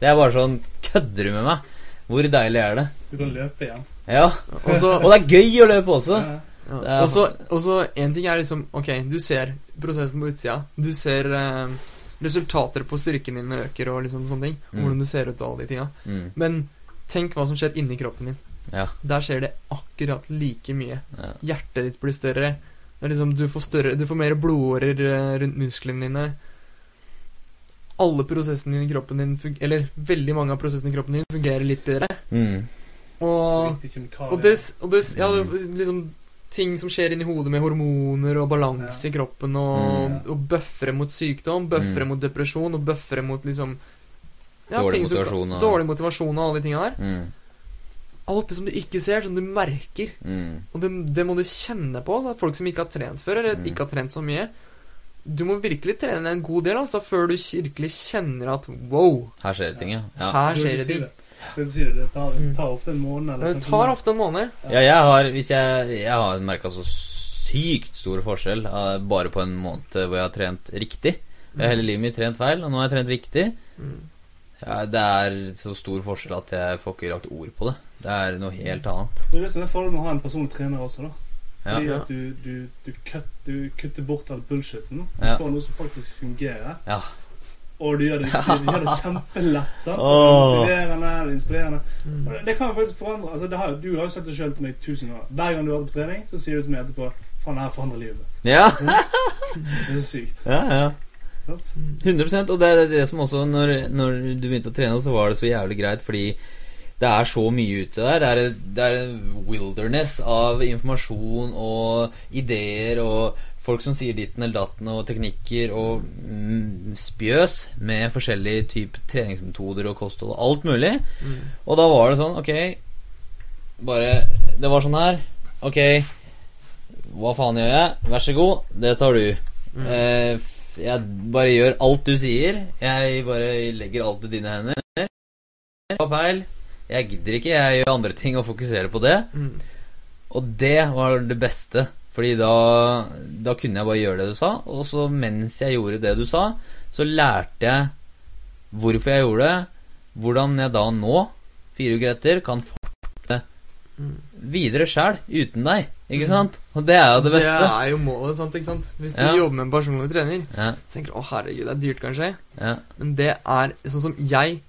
Det er bare sånn Kødder du med meg? Hvor deilig er det? Du kan løpe igjen. Ja. Også, Og det er gøy å løpe også. Ja. Er- Og så- Og en ting er liksom Ok, du ser prosessen på utsida. Du ser eh, resultater på styrken din øker og liksom sånne ting. Mm. hvordan du ser ut og alle de tinga. Mm. Men tenk hva som skjer inni kroppen din. Ja. Der skjer det akkurat like mye. Ja. Hjertet ditt blir større. Liksom, du får større Du får mer blodårer eh, rundt musklene dine. Alle prosessene i kroppen din Eller veldig mange av prosessene i kroppen din fungerer litt bedre. Mm. Og Og det, og det Ja, det, er liksom ting som skjer inni hodet med hormoner og balanse i kroppen, og, Mm. og bøffere mot sykdom, bøffere Mm. mot depresjon, og bøffere mot liksom Dårlig ting som- motivasjon og- Dårlig motivasjon og alle de tinga der. Mm. Alt det som du ikke ser, som du merker. Mm. Og det, det må du kjenne på. Så. Folk som ikke har trent før, eller Mm. ikke har trent så mye. Du må virkelig trene en god del altså, før du virkelig kjenner at wow, Her skjer det ting, ja. ja. her skjer det si ting. Skal du si det? Det tar, Mm. tar ofte en måned. Eller Det tar ofte en måned. Ja, jeg har Hvis jeg Jeg har merka så sykt stor forskjell eh, bare på en måned hvor jeg har trent riktig. Jeg har hele livet mitt trent feil, og nå har jeg trent riktig. Mm. Ja, det er så stor forskjell at jeg får ikke lagt ord på det. Det er noe helt annet. Det er det som er fordelen med å ha en personlig trener også, da. Fordi Ja. at du, du, du, kutter, du kutter bort all bullshiten. Du Ja. får noe som faktisk fungerer. Ja. Og du gjør det, *laughs* du gjør det kjempelett. sant? Oh. Motiverende, inspirerende. Mm. Og det, det kan jo faktisk forandre altså det har, Du har jo sagt det sjøl til meg tusen ganger. Hver gang du har vært på trening, så sier du til meg etterpå Faen, det her forandrer livet mitt. Ja, *laughs* Det er så sykt. ja, ja. 100 Og det er det som også Når, når du begynte å trene, så var det så jævlig greit fordi det er så mye ute der. Det er, det er en wilderness av informasjon og ideer og folk som sier ditten eller datten, og teknikker og mm, spjøs med forskjellige typer treningsmetoder og kosthold og alt mulig. Mm. Og da var det sånn, ok Bare Det var sånn her. Ok, hva faen gjør jeg? Vær så god, det tar du. Mm. Eh, jeg bare gjør alt du sier. Jeg bare legger alt i dine hender. Ta feil. Jeg gidder ikke. Jeg gjør andre ting og fokuserer på det. Mm. Og det var det beste. Fordi da, da kunne jeg bare gjøre det du sa. Og så mens jeg gjorde det du sa, så lærte jeg hvorfor jeg gjorde det. Hvordan jeg da nå, fire uker etter, kan fortsette Mm. videre sjæl uten deg. Ikke sant? Og det er jo det beste. Det er jo målet, sant, ikke sant? Hvis du Ja. jobber med en personlig trener, Ja, tenker du å herregud, det er dyrt kanskje, ja. men det er sånn som jeg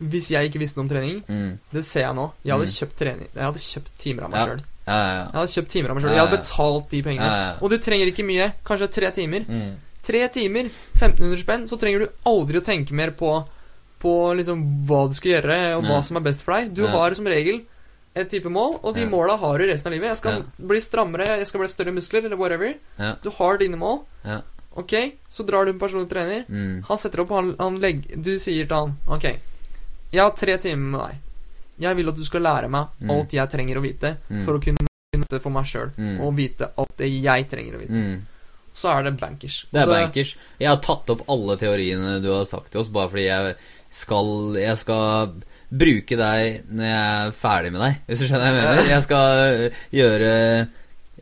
Hvis jeg ikke visste noe om trening, Mm, det ser jeg nå. Jeg hadde Mm. kjøpt trening Jeg hadde kjøpt timer av meg Ja. sjøl. Ja, ja, Jeg hadde kjøpt timer av meg sjøl. Ja, Jeg hadde betalt de ja. pengene. ja, ja. Og du trenger ikke mye. Kanskje tre timer. Mm. Tre timer, 1500 spenn, så trenger du aldri å tenke mer på På liksom hva du skal gjøre, og hva som er best for deg. Du Ja. har som regel et type mål, og de Ja. måla har du resten av livet. Jeg skal bli strammere, jeg skal bli større muskler, eller whatever. Ja. Du har dine mål. Ja. Ok, så drar du en personlig trener. Mm. Han setter opp, han, han legger Du sier til han Ok, jeg har tre timer med deg. Jeg vil at du skal lære meg Mm. alt jeg trenger å vite Mm. for å kunne vite for meg sjøl, Mm. og vite alt det jeg trenger å vite. Så er det bankers. Det er bankers. Jeg har tatt opp alle teoriene du har sagt til oss, bare fordi jeg skal Jeg skal bruke deg når jeg er ferdig med deg, hvis du skjønner hva jeg mener. Jeg skal gjøre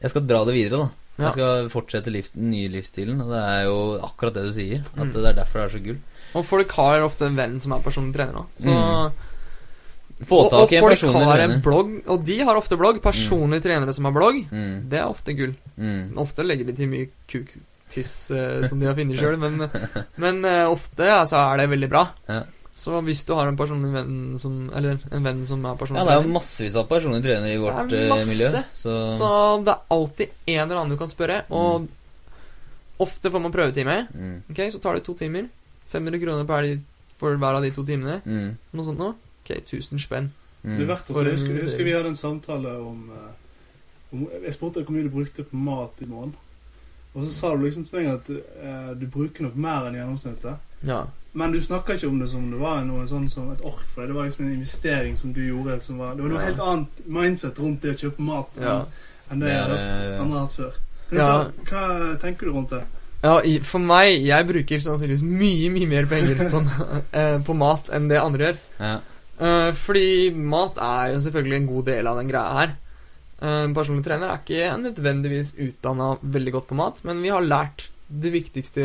Jeg skal dra det videre, da. Jeg skal fortsette livs, den nye livsstilen, og det er jo akkurat det du sier. At det er derfor det er så gull. Og folk har ofte en venn som er personlig trener òg, Så Mm. Få og, og tak i en folk har en blogg, og de har ofte blogg. Personlige trenere som har blogg, Mm. det er ofte gull. Mm. Ofte legger de til mye kuktiss uh, som de har funnet *laughs* sjøl, men, men uh, ofte ja, så er det veldig bra. Ja. Så hvis du har en personlig venn som Eller en venn som er personlig trener Ja, det er jo massevis av personlige trenere i vårt Det er eh, masse. miljø. Så, så det er alltid en eller annen du kan spørre, og ofte får man prøvetime. mm. Ok, Så tar det to timer. 500 kroner per for hver av de to timene. Mm. Noe sånt noe. Ok, 1000 spenn. Mm. Det er verdt å For Jeg husker, jeg husker vi hadde en samtale om, eh, om Jeg spurte hvor mye du brukte på mat i måneden. Og så sa du liksom til meg at uh, du bruker nok mer enn gjennomsnittet. Ja. Men du snakker ikke om det som det var noe sånn som et ork for deg. Det var liksom en investering som du gjorde. Som var, det var noe Ja. helt annet mindset rundt det å kjøpe mat enn, Ja. enn det, Det jeg er, eh, andre har hatt før. Ja. Hva, tenker du rundt det? Ja, i, for meg Jeg bruker sannsynligvis mye, mye mer penger på, *laughs* eh, på mat enn det andre gjør. ja. Eh, fordi mat er jo selvfølgelig en god del av den greia her. Uh, personlig trener er ikke nødvendigvis utdanna veldig godt på mat, men vi har lært de viktigste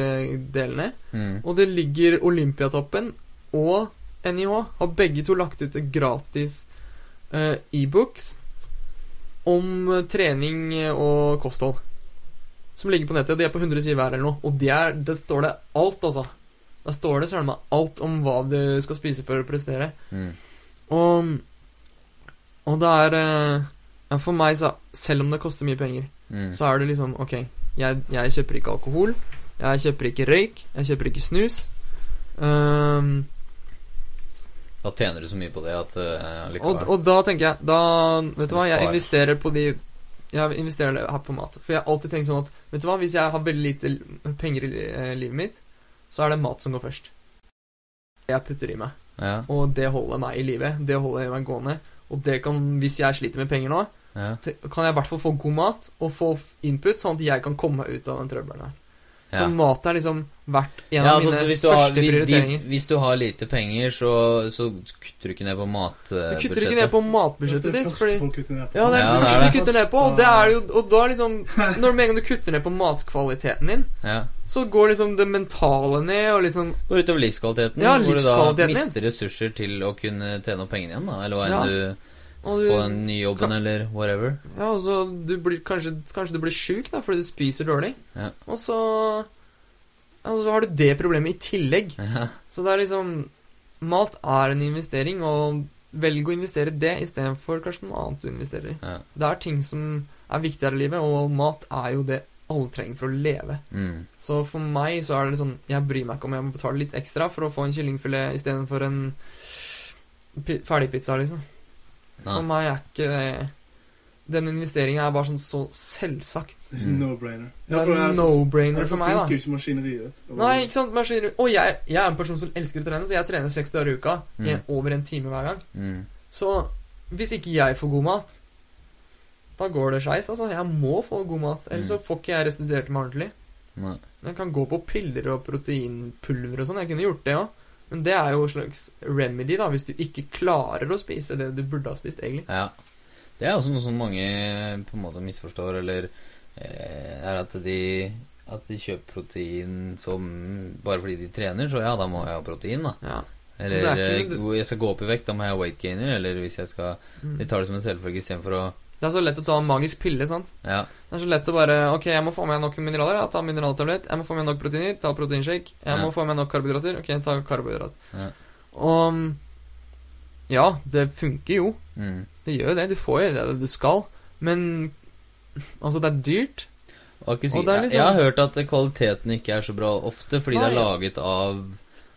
delene. Mm. Og det ligger Olympiatoppen og NIH har begge to lagt ut gratis uh, e-books om trening og kosthold. Som ligger på nettet. De er på 100 sider hver eller noe. Og det, er, det står det alt, altså. Der står det søren meg alt om hva du skal spise for å prestere. Mm. Og, og det er eh, ja, For meg, så Selv om det koster mye penger, Mm. så er det liksom Ok, jeg, jeg kjøper ikke alkohol. Jeg kjøper ikke røyk. Jeg kjøper ikke snus. Um, Da tjener du så mye på det at uh, og, og da tenker jeg Da Vet du hva, jeg investerer på de Jeg investerer det her på mat. For jeg har alltid tenkt sånn at Vet du hva, hvis jeg har veldig lite penger i eh, livet mitt, så er det mat som går først. Jeg putter i meg. Ja, Og det holder meg i live. Det holder meg gående. Og det kan, hvis jeg sliter med penger nå, ja, så kan jeg i hvert fall få god mat og få input, sånn at jeg kan komme meg ut av den trøbbelen her. Så mat er liksom vært en ja av altså, mine så hvis, du har, første de, prioriteringer. hvis du har lite penger, så, så kutter du ikke ned på matbudsjettet. Du kutter ikke ned på matbudsjettet ditt, fordi. Ja, det er det første du kutter ned på, og det er jo Og da liksom *laughs* Når med en gang du kutter ned på matkvaliteten din, Ja. så går liksom det mentale ned, og liksom Går utover livskvaliteten, Ja, hvor du da mister ressurser til å kunne tjene opp pengene igjen, da. Eller hva enn Ja. du du, Få du, den nye jobben, eller whatever. Ja, og så du blir kanskje Kanskje du blir sjuk, fordi du spiser dårlig. Ja. Og så ja, og så har du det problemet i tillegg. *laughs* Ja. Så det er liksom Mat er en investering, og velg å investere det istedenfor kanskje noe annet du investerer i. Ja. Det er ting som er viktigere i livet, og mat er jo det alle trenger for å leve. Mm. Så for meg så er det sånn Jeg bryr meg ikke om jeg må betale litt ekstra for å få en kyllingfilet istedenfor en ferdigpizza, liksom. For meg er ikke det Den investeringa er bare sånn så selvsagt. Er No-brainer. Det er en no-brainer for meg, da. ikke maskineriet. Nei, ikke sant? Maskineri. Og jeg, jeg er en person som elsker å trene, så jeg trener seks dager i uka. I en, over en time hver gang. Mm. Så hvis ikke jeg får god mat, da går det skeis. Altså, jeg må få god mat. Ellers så får ikke jeg restituert meg ordentlig. Nei. Jeg kan gå på piller og proteinpulver og sånn. Jeg kunne gjort det òg. Men det er jo en slags remedy, da, hvis du ikke klarer å spise det du burde ha spist, egentlig. Ja. Det er også noe som mange på en måte misforstår, eller eh, er at de at de kjøper protein som Bare fordi de trener, så ja, da må jeg ha protein, da. Ja. Eller er ikke- eh, jeg skal gå opp i vekt, da må jeg ha weight gainer. Eller hvis jeg skal Mm. De tar det som en selvfølge istedenfor å Det er så lett å ta en magisk pille, sant. Ja. Det er så lett å bare Ok, jeg må få med nok mineraler. Ja, ta mineraltablett. Jeg må få med nok proteiner. Ta proteinshake. Jeg Ja. må få med nok karbohydrater. Ok, ta karbohydrat. Ja. Og Ja, det funker jo. Mm. Det gjør jo det. Du får jo det du skal. Men Altså, det er dyrt. Ikke si? Og det er liksom- jeg har hørt at kvaliteten ikke er så bra ofte, fordi det er laget av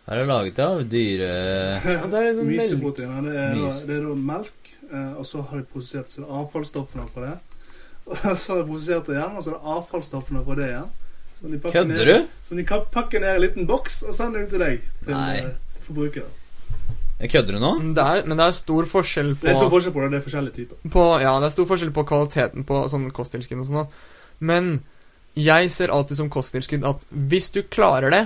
Er det laget av dyre Og det er liksom Myseproteiner. Det er, da, Mys. det er da melk, eh, og så har de prosessert seg avfallsstoffene fra det. *laughs* Og så har de prosessert det igjen, og så er det avfallsstoffene fra det igjen. Kødder du? Som de pakker ned i en liten boks og sender ut til deg. Til, Nei. eh, til forbruker. Kødder du nå? Det er, men det er stor forskjell på Det er stor forskjell på det. Det er forskjellige typer. på, ja, det er stor forskjell på kvaliteten på sånn kosttilskudd og sånn. Men jeg ser alltid som kosttilskudd at hvis du klarer det,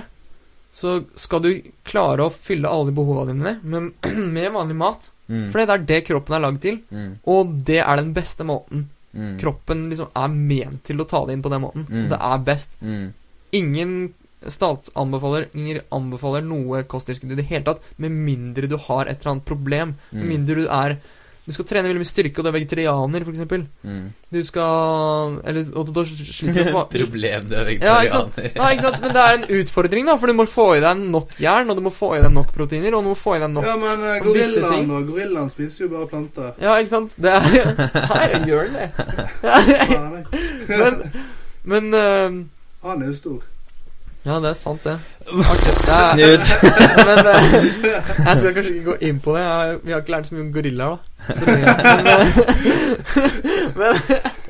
så skal du klare å fylle alle behova behovene dine med, *clears throat* med vanlig mat. Mm. For det er det kroppen er lagd til, Mm. og det er den beste måten. Mm. Kroppen liksom er ment til å ta det inn på den måten. Mm. Det er best. Mm. Ingen statsanbefaler anbefaler noe kosttilskudd i det hele tatt, med mindre du har et eller annet problem. Med Mm. mindre du er Du skal trene veldig mye styrke, og du er vegetarianer, f.eks. Mm. Du skal Eller og da sliter du å *laughs* Problem, du er Ja, ikke sant? vegetarianer. Nei, ikke sant? Men det er en utfordring, da, for du må få i deg nok jern, og du må få i deg nok proteiner, og du må få i deg nok Ja, men eh, gorillaen og gorillaen spiser jo bare planter. Ja, ikke sant? Det er *laughs* Nei, gjør den det? *laughs* Men, men uh, Han er jo stor. Ja, det er sant, det. *laughs* Det er, *laughs* men eh, jeg skal kanskje ikke gå inn på det. Jeg, vi har ikke lært så mye om gorillaer, da. *laughs* Men, eh, men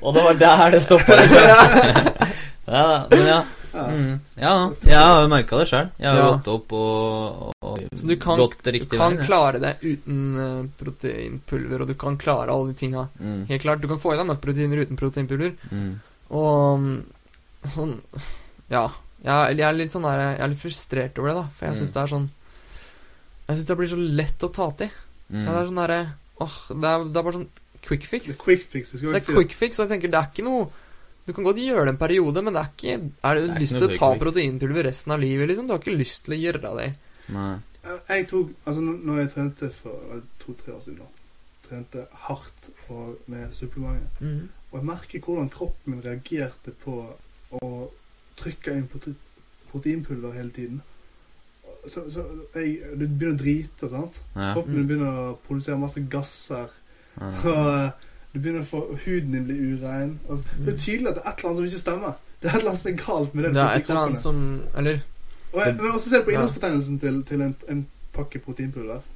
Og det var der det stoppa. ja, da, men ja. Ja. Mm. ja, jeg har jo merka det sjøl. Jeg har Ja. gått opp og, og Så du kan- du kan klare det uten eh, proteinpulver, og du kan klare alle de tinga. Mm. Helt klart, du kan få i deg nok proteiner uten proteinpulver. Mm. Og mm, sånn Ja. Jeg, jeg er litt sånn der Jeg er litt frustrert over det, da. For jeg Mm. det er sånn Jeg syns det blir så lett å ta til. Mm. Ja, det er sånn derre Åh, det er, det er bare sånn quick Det fix. er quick fix. Skal Det er si quick fix, og jeg tenker det er ikke noe Du kan godt gjøre det en periode, men det er ikke Er du lyst til å ta proteinpulver resten av livet, liksom? Du har ikke lyst til å gjøre det. Nei. Jeg tok Altså, når jeg trente for to-tre år siden, da Trente hardt og med supplementer. Mm. Og jeg merker hvordan kroppen min reagerte på å trykke inn proteinpulver hele tiden. Så, så jeg, du begynner å drite, sant? Ja. Kroppen din begynner å produsere masse gasser. Ja. *laughs* Og eh, du begynner å få Huden din blir urein. Og det er tydelig at det er et eller annet som ikke stemmer. Det er et eller annet som er galt med det. Det er et eller annet som Eller Og jeg, men også ser du på innholdsbetegnelsen til, til en, en pakke proteinpulver.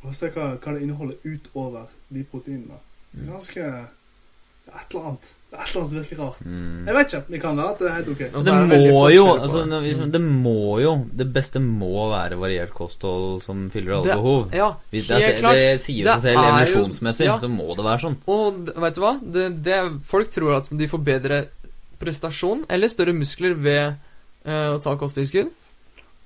Og se hva, hva det inneholder utover de proteinene. Det er ganske Det er et eller annet. Det et eller annet som virker rart. Mm. Jeg vet ikke. Det kan være at det er helt ok. Og Det må jo altså, det. Mm. Det må jo Det beste må være variert kosthold som fyller alle Det- behov. Ja, Hvis det, helt er, klart. det sier seg selv emosjonsmessig, ja. så må det være sånn. Og vet du hva? Det, det, folk tror at de får bedre prestasjon eller større muskler ved uh, å ta kosttilskudd.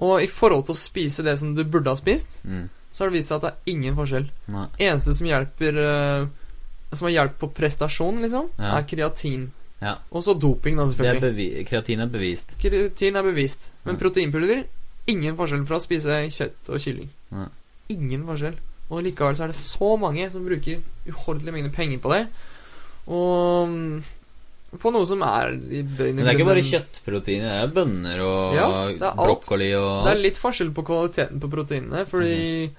Og i forhold til å spise det som du burde ha spist, Mm. så har det vist seg at det er ingen forskjell. Nei. Eneste som hjelper eh, Som har hjelp på prestasjon, liksom, Ja. er kreatin. Ja. Og så doping, da, Det er selvfølgelig. bevi kreatin er bevist. Kreatin er bevist. Men Ja. proteinpulver ingen forskjell fra å spise kjøtt og kylling. Ja. Ingen forskjell. Og likevel så er det så mange som bruker uhordelige mengder penger på det. Og mm, på noe som er i bøyne Men det er ikke bare kjøttproteiner, det er bønner og Ja, det er alt. brokkoli og Det er litt forskjell på kvaliteten på proteinene, fordi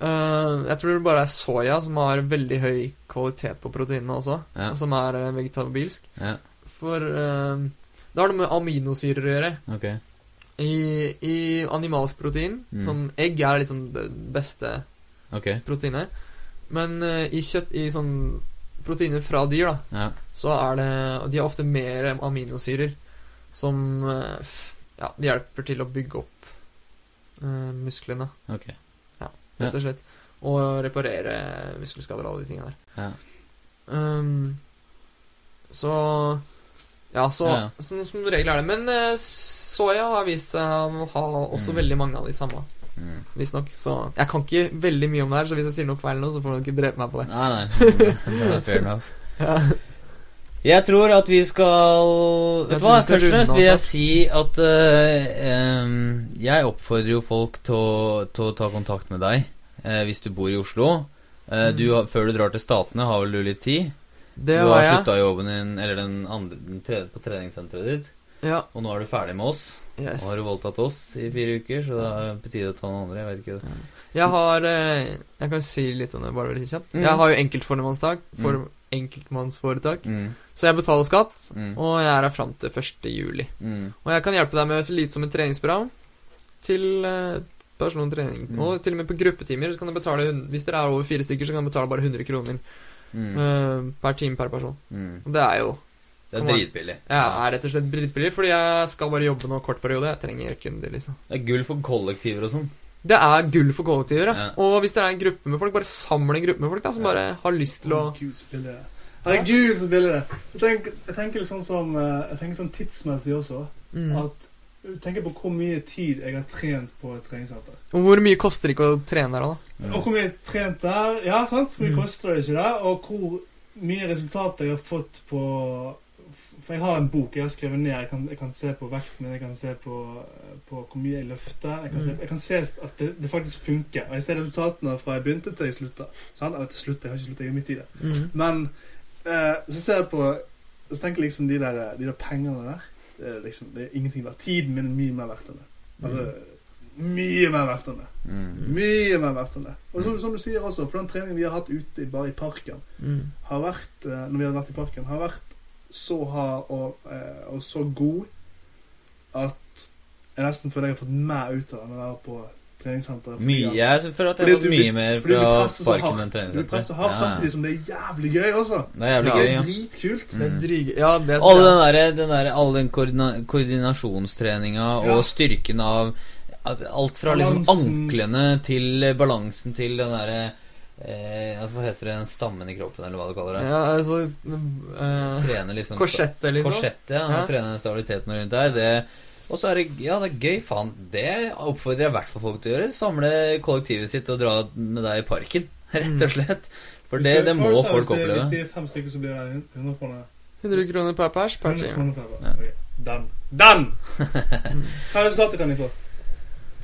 Jeg tror det bare er soya som har veldig høy kvalitet på proteinene også, Ja. som er eh, vegetabilsk. Ja, For eh, det har noe med aminosyrer å gjøre. Okay. I, i animalsk protein Mm. Sånn egg er liksom det beste okay. proteinet. Men eh, i kjøtt I sånn proteiner fra dyr, da, Ja. så er det De har ofte mer aminosyrer som eh, Ja, de hjelper til å bygge opp uh, musklene, Ok. Rett og slett. Og reparere muskelskader og alle de tingene der. Ja. Um, så Ja, så. Sånn som regel er det. Men uh, soya har vist seg å ha også Mm. veldig mange av de samme, Mm. visstnok. Så jeg kan ikke veldig mye om det her, så hvis jeg sier noe feil nå, så får du ikke drepe meg på det. Nei, nei. Fair enough. *laughs* Ja. Jeg tror at vi skal Vet du hva, først og fremst vil jeg si at uh, um, Jeg oppfordrer jo folk til å, ta kontakt med deg uh, hvis du bor i Oslo. Uh, Mm. du før du drar til Statene, har vel du litt tid? Det du har jeg. slutta jobben din, eller den andre den tredje, på treningssenteret ditt, Ja. og nå er du ferdig med oss. Yes. Nå har du voldtatt oss i fire uker, så da er det på tide å ta noen andre. Jeg vet ikke Jeg har eh, Jeg kan si litt om det bare veldig kjapt. Mm. Jeg har jo enkeltformannstak for enkeltmannsforetak. Mm. Så jeg betaler skatt, Mm. og jeg er her fram til 1. juli. Mm. Og jeg kan hjelpe deg med så lite som et treningsprogram til eh, persontrening. Mm. Og til og med på gruppetimer så kan du betale Hvis dere er over fire stykker, så kan du betale bare 100 kroner Mm. eh, per time per person. Mm. Og det er jo Det er Kom Ja, dritbillig. Jeg er rett og slett dritbillig, fordi jeg skal bare jobbe nå kort periode. Jeg trenger kunder, liksom. Det er gull for kollektiver og sånn. Det er gull for kollektiver, ja. Og hvis dere er en gruppe med folk, bare samle en gruppe med folk da, som Ja. bare har lyst til å Herregud, så billig det det. Jeg tenker, jeg tenker litt sånn som eh, Jeg tenker sånn tidsmessig også. mm. At du tenker på hvor mye tid jeg har trent på et treningssenter. Og hvor mye koster det ikke å trene der, da? Mm. Og hvor mye jeg har trent der. Ja, sant? Hvor mye Mm. koster det ikke der? Og hvor mye resultater jeg har fått på For jeg har en bok jeg har skrevet ned. Jeg kan, jeg kan se på vekten min, jeg kan se på, på hvor mye jeg løfter. Jeg kan, se, Mm. jeg kan se at det, det faktisk funker. Og jeg ser resultatene fra jeg begynte til jeg slutta. Eller til slutt, jeg har ikke sluttet, jeg er midt i det. Mm. Men eh, så ser jeg på Så tenker jeg liksom de der, de der pengene der det er, liksom, det er ingenting verdt. Tiden min er mye mer verdt enn det. Altså, mye mer verdt enn det. Mm. Mye mer verdt enn det. Og som, som du sier også, for den treningen vi har hatt ute bare i parken, Mm. har vært, eh, når vi har vært i parken, har vært så hard og, eh, og så god at jeg nesten føler jeg har fått mer ut av den jeg er på treningssenteret. Mye. Jeg føler at jeg har fått mye blir- mer fra parken enn treningssenteret. du presser så hardt samtidig som det er jævlig gøy også. Det er jævlig Ja, gøy, ja. dritkult. dritkult. Det er Mm. Ja, det All den jeg. derre den der, all den koordina koordinasjonstreninga Ja. og styrken av alt fra liksom anklene til balansen til den derre eh, altså, Hva heter det? Den stammen i kroppen, eller hva du kaller det? Ja, altså eh, Trener liksom Korsettet, liksom. Korsettet, ja. Ja. Trene stabiliteten rundt der. Det og så er det Ja, det er gøy, faen. Det oppfordrer jeg i hvert fall folk til å gjøre. Samle kollektivet sitt og dra med deg i parken. *laughs* Rett og slett. For det, det må folk hvis det- oppleve. Hvis de er fem stykker, så blir det 100 kroner. 100 kroner per pers per 100 time. Den! Den! *laughs* Hva resultatet kan de få?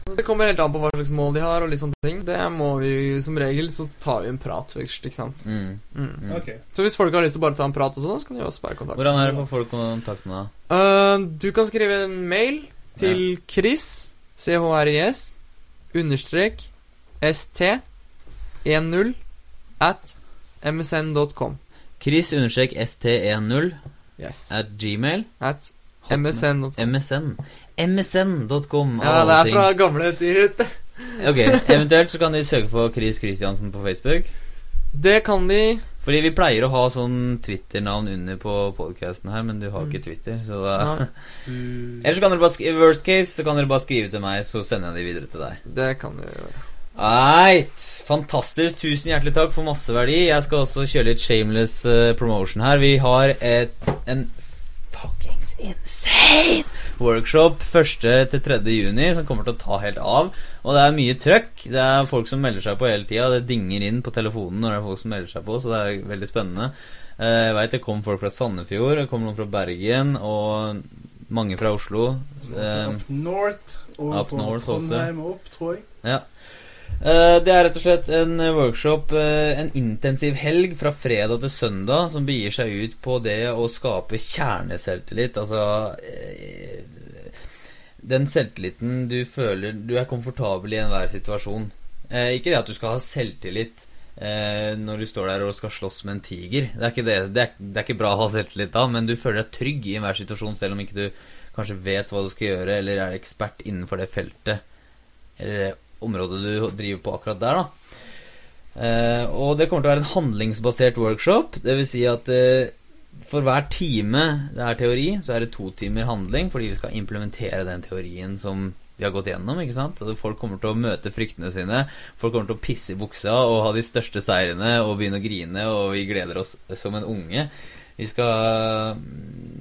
Så Det kommer helt an på hva slags mål de har, og litt sånne ting. Det må vi som regel Så tar vi en prat først, ikke sant. Mm. Mm. Okay. Så hvis folk har lyst til å bare ta en prat og sånn, så kan de også bare kontakte Hvordan er det for folk å kontakte med deg? Uh, du kan skrive en mail til Chris, C-H-R-I-S, understrek ST10 at msn.com. Chris understrek st10 Yes. at gmail. At msn.com. MSN. MSN.com. Ja, det er fra gamle tider. *laughs* Ok, Eventuelt så kan de søke på Chris Christiansen på Facebook. Det kan de. Fordi vi pleier å ha sånn Twitter-navn under på podcasten her, men du har ikke Twitter, så da Ja, *laughs* Eller så kan dere bare worst case så kan dere bare skrive til meg, så sender jeg de videre til deg. det kan du gjøre. Eit, fantastisk. Tusen hjertelig takk for masse verdi. Jeg skal også kjøre litt shameless uh, promotion her. Vi har et, en fuckings insane workshop 1. til 3. juni som kommer til å ta helt av. Og det er mye trøkk. Det er folk som melder seg på hele tida. Det dinger inn på telefonen når det er folk som melder seg på, så det er veldig spennende. Eh, Jeg veit det kom folk fra Sandefjord, det kom noen fra Bergen og mange fra Oslo. Eh, Up north og Up north. Trondheim og opp, tror jeg. Ja. Eh, Det er rett og slett en eh, workshop, eh, en intensiv helg fra fredag til søndag, som begir seg ut på det å skape kjerneselvtillit. Altså Den selvtilliten du føler Du er komfortabel i enhver situasjon. Ikke det at du skal ha selvtillit når du står der og skal slåss med en tiger. Det er ikke, det. Det er, det er ikke bra å ha selvtillit da, men du føler deg trygg i enhver situasjon, selv om ikke du kanskje vet hva du skal gjøre, eller er ekspert innenfor det feltet eller området du driver på akkurat der, da. Eh, og det kommer til å være en handlingsbasert workshop. Vil si at eh, for hver time det er teori, så er det to timer handling, fordi vi skal implementere den teorien som vi har gått gjennom. ikke sant? Og Folk kommer til å møte fryktene sine. Folk kommer til å pisse i buksa og ha de største seirene og begynne å grine, og vi gleder oss som en unge. Vi skal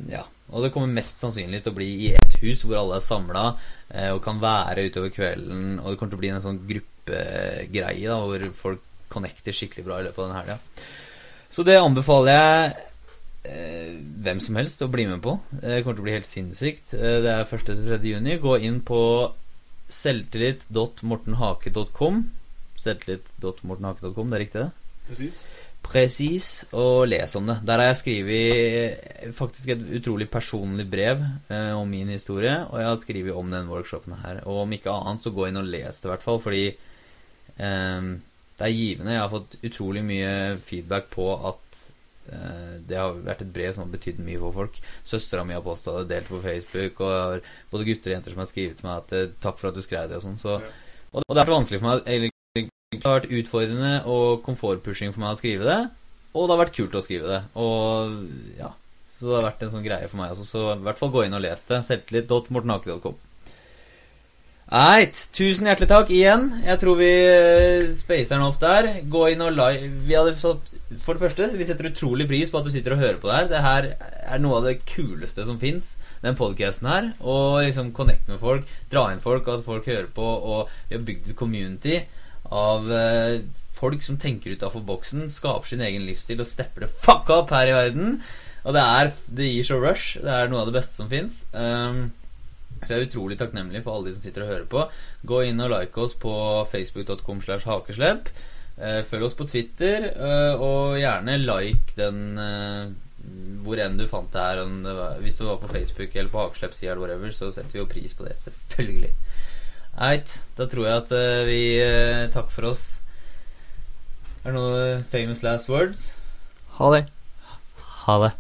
Ja. Og det kommer mest sannsynlig til å bli i ett hus hvor alle er samla eh, og kan være utover kvelden. Og det kommer til å bli en sånn gruppegreie da, hvor folk connecter skikkelig bra i løpet av den helga. Så det anbefaler jeg eh, hvem som helst å bli med på. Det kommer til å bli helt sinnssykt. Eh, det er 1. til 3. juni. Gå inn på selvtillit.mortenhake.com. Selvtillit.mortenhake.com, det er riktig, det? Presis. Presis, og les om det. Der har jeg skrevet faktisk et utrolig personlig brev eh, om min historie, og jeg har skrevet om den workshopen her. Og om ikke annet, så gå inn og les det, i hvert fall, fordi eh, det er givende. Jeg har fått utrolig mye feedback på at eh, det har vært et brev som har betydd mye for folk. Søstera mi har posta det, delt på Facebook, og jeg har både gutter og jenter som har skrevet til meg at eh, 'takk for at du skrev det', og sånn. Så, og, og det har vært vanskelig for meg eller, Det har vært utfordrende og komfortpushing for meg å skrive det, og det har vært kult å skrive det. Og ja Så det har vært en sånn greie for meg også. Så i hvert fall gå inn og les det. Selvtillit.mortenake.com. Eit, tusen hjertelig takk igjen. Jeg tror vi uh, spacer den off der. Gå inn og like Vi hadde satt For det første, vi setter utrolig pris på at du sitter og hører på det her. Det her er noe av det kuleste som fins, den podcasten her. Og liksom connecte med folk, dra inn folk, at folk hører på. Og vi har bygd et community av eh, folk som tenker utafor boksen, skaper sin egen livsstil og stepper det fuck up her i verden. Og det er Det gir så rush. Det er noe av det beste som fins. Um, så jeg er utrolig takknemlig for alle de som sitter og hører på. Gå inn og like oss på facebook.com slash hakeslepp. Uh, følg oss på Twitter, uh, og gjerne like den uh, hvor enn du fant det her. Det var, hvis det var på Facebook eller på Hakeslepp-sida så setter vi jo pris på det. Selvfølgelig. Eit, da tror jeg at eh, vi uh, takker for oss. Er det noe famous last words? Ha det. Ha det.